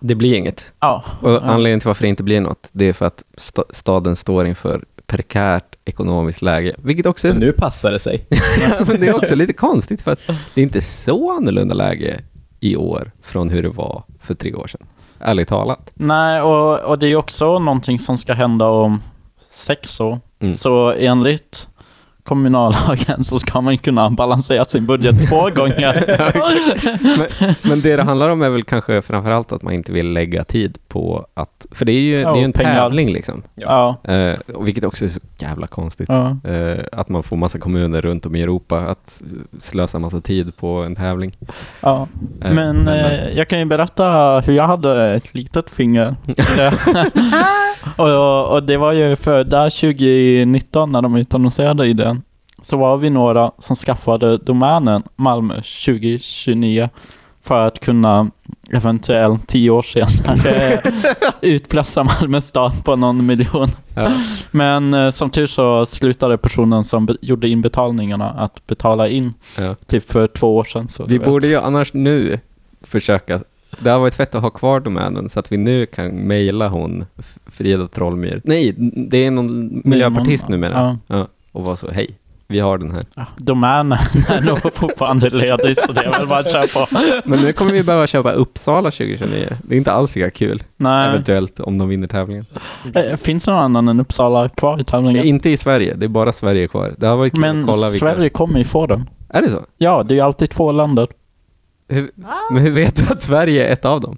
Det blir inget.
ja.
Och anledningen till varför det inte blir något, det är för att sta- staden står inför prekärt ekonomiskt läge. Vilket också är,
Så nu passar det sig.
men det är också lite konstigt för att det är inte så annorlunda läge i år från hur det var för tre år sedan. Ärligt talat.
Nej, och, och det är också någonting som ska hända om sex år.
Mm.
Så enligt kommunallagen så ska man kunna balansera sin budget två gånger.
Men, men det det handlar om är väl kanske framförallt att man inte vill lägga tid på att... För det är ju,
Ja,
det är ju en
pengar.
tävling liksom.
ja.
Eh, och vilket också är så jävla konstigt.
ja.
Eh, att man får massa kommuner runt om i Europa att slösa massa tid på en tävling.
ja.
Eh,
Men eh, jag kan ju berätta hur jag hade ett litet finger. och, och det var ju för där 2019 när de utannonserade i den så var vi några som skaffade domänen Malmö 2029 för att kunna eventuellt tio år senare utpressa Malmö stad på någon miljon.
ja.
Men eh, som tur så slutade personen som gjorde inbetalningarna att betala in
Ja.
typ för två år sedan.
Vi borde ju annars nu försöka... Det har varit fett att ha kvar domänen så att vi nu kan mejla hon Frida Trollmyr. Nej, det är någon miljöpartist numera.
Ja.
Ja. Och vara så, hej, vi har den här.
Ja, domänen är nog fortfarande ledig så det är väl bara att köra på.
Men nu kommer vi behöva köpa Uppsala 2029. Det är inte alls lika kul.
Nej,
Eventuellt om de vinner tävlingen.
Eh, finns det någon annan än Uppsala kvar i tävlingen?
Inte i Sverige, det är bara Sverige kvar. Det har varit kul
Men
att kolla vilka...
Sverige kommer ju få den.
Är det så?
Ja, det är ju alltid två länder.
Hur... Men hur vet du att Sverige är ett av dem?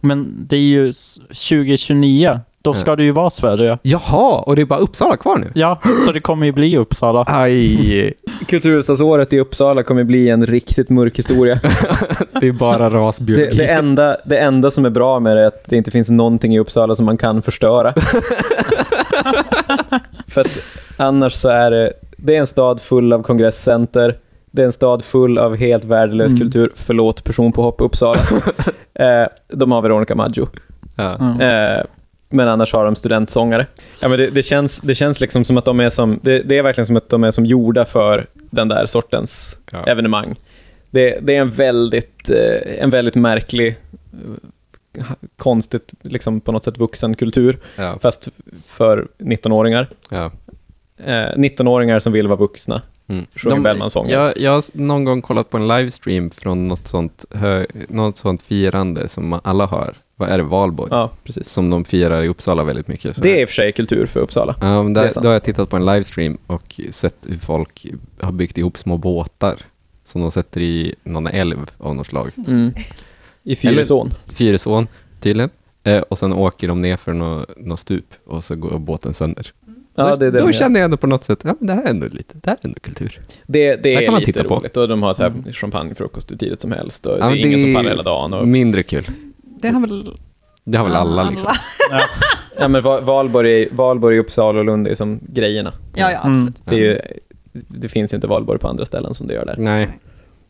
Men det är ju s- 2029. Då ska
Ja.
det ju vara Sverige.
Jaha, och det är bara Uppsala kvar nu?
Ja, så det kommer ju bli Uppsala.
Aj,
Kulturhuvudstadsåret i Uppsala kommer bli en riktigt mörk historia.
det är bara
Det,
rasbiologi.
det, enda, det enda som är bra med det är att det inte finns någonting i Uppsala som man kan förstöra. För att annars så är det, det är en stad full av kongresscenter, det är en stad full av helt värdelös
Mm.
kultur. Förlåt personpåhopp Uppsala. eh, de har Veronica Maggio.
Ja.
Mm.
Eh, men annars har de studentsångare. Ja, men det, det, känns, det känns liksom som att de är som, det, det är verkligen som att de är som gjorda för den där sortens
Ja.
evenemang. Det, det är en väldigt, eh, en väldigt märklig, eh, konstigt, liksom på något sätt vuxen kultur,
Ja.
fast för 19-åringar.
Ja.
Eh, 19-åringar som vill vara vuxna
Mm.
Sjunger Bellman-sånger.
Jag, jag har någon gång kollat på en livestream från något sånt, hö, något sånt firande som alla har. Vad är det? Valborg?
Ja, precis.
Som de firar i Uppsala väldigt mycket. Så
Det är i och för sig kultur för Uppsala.
Ja, men där, då har jag tittat på en livestream och sett hur folk har byggt ihop små båtar som de sätter i någon älv av något slag.
Mm. I Fyrisån.
Fyrisån, tydligen. Eh, och sen åker de ner för något nå stup och så går båten sönder.
Ja,
då
det är det
då känner jag ändå på något sätt, ja men det här är ändå lite, det här är ändå kultur.
Det, det
Där
är
kan man titta på.
roligt. Och de har så här champagnefrukost hur tidigt som helst. Och
Ja,
det är
men
ingen
det
som pallar hela dagen. Och,
Mindre kul.
Det har väl
Det har väl alla liksom.
ja, men Va- Valborg, Valborg, Uppsala och Lund är som grejerna.
Ja, ja, absolut.
Det, är ju, det finns inte Valborg på andra ställen som det gör där.
Nej.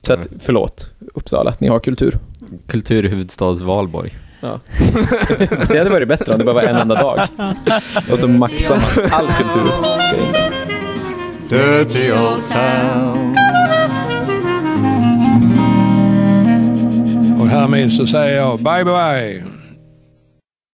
Så att, förlåt, Uppsala, ni har kultur.
Kulturhuvudstads Valborg.
Ja. Det hade varit bättre om det bara var en enda dag. Och så maxar man all kultur.
Dirty old town.
Och härmed så säger jag bye bye.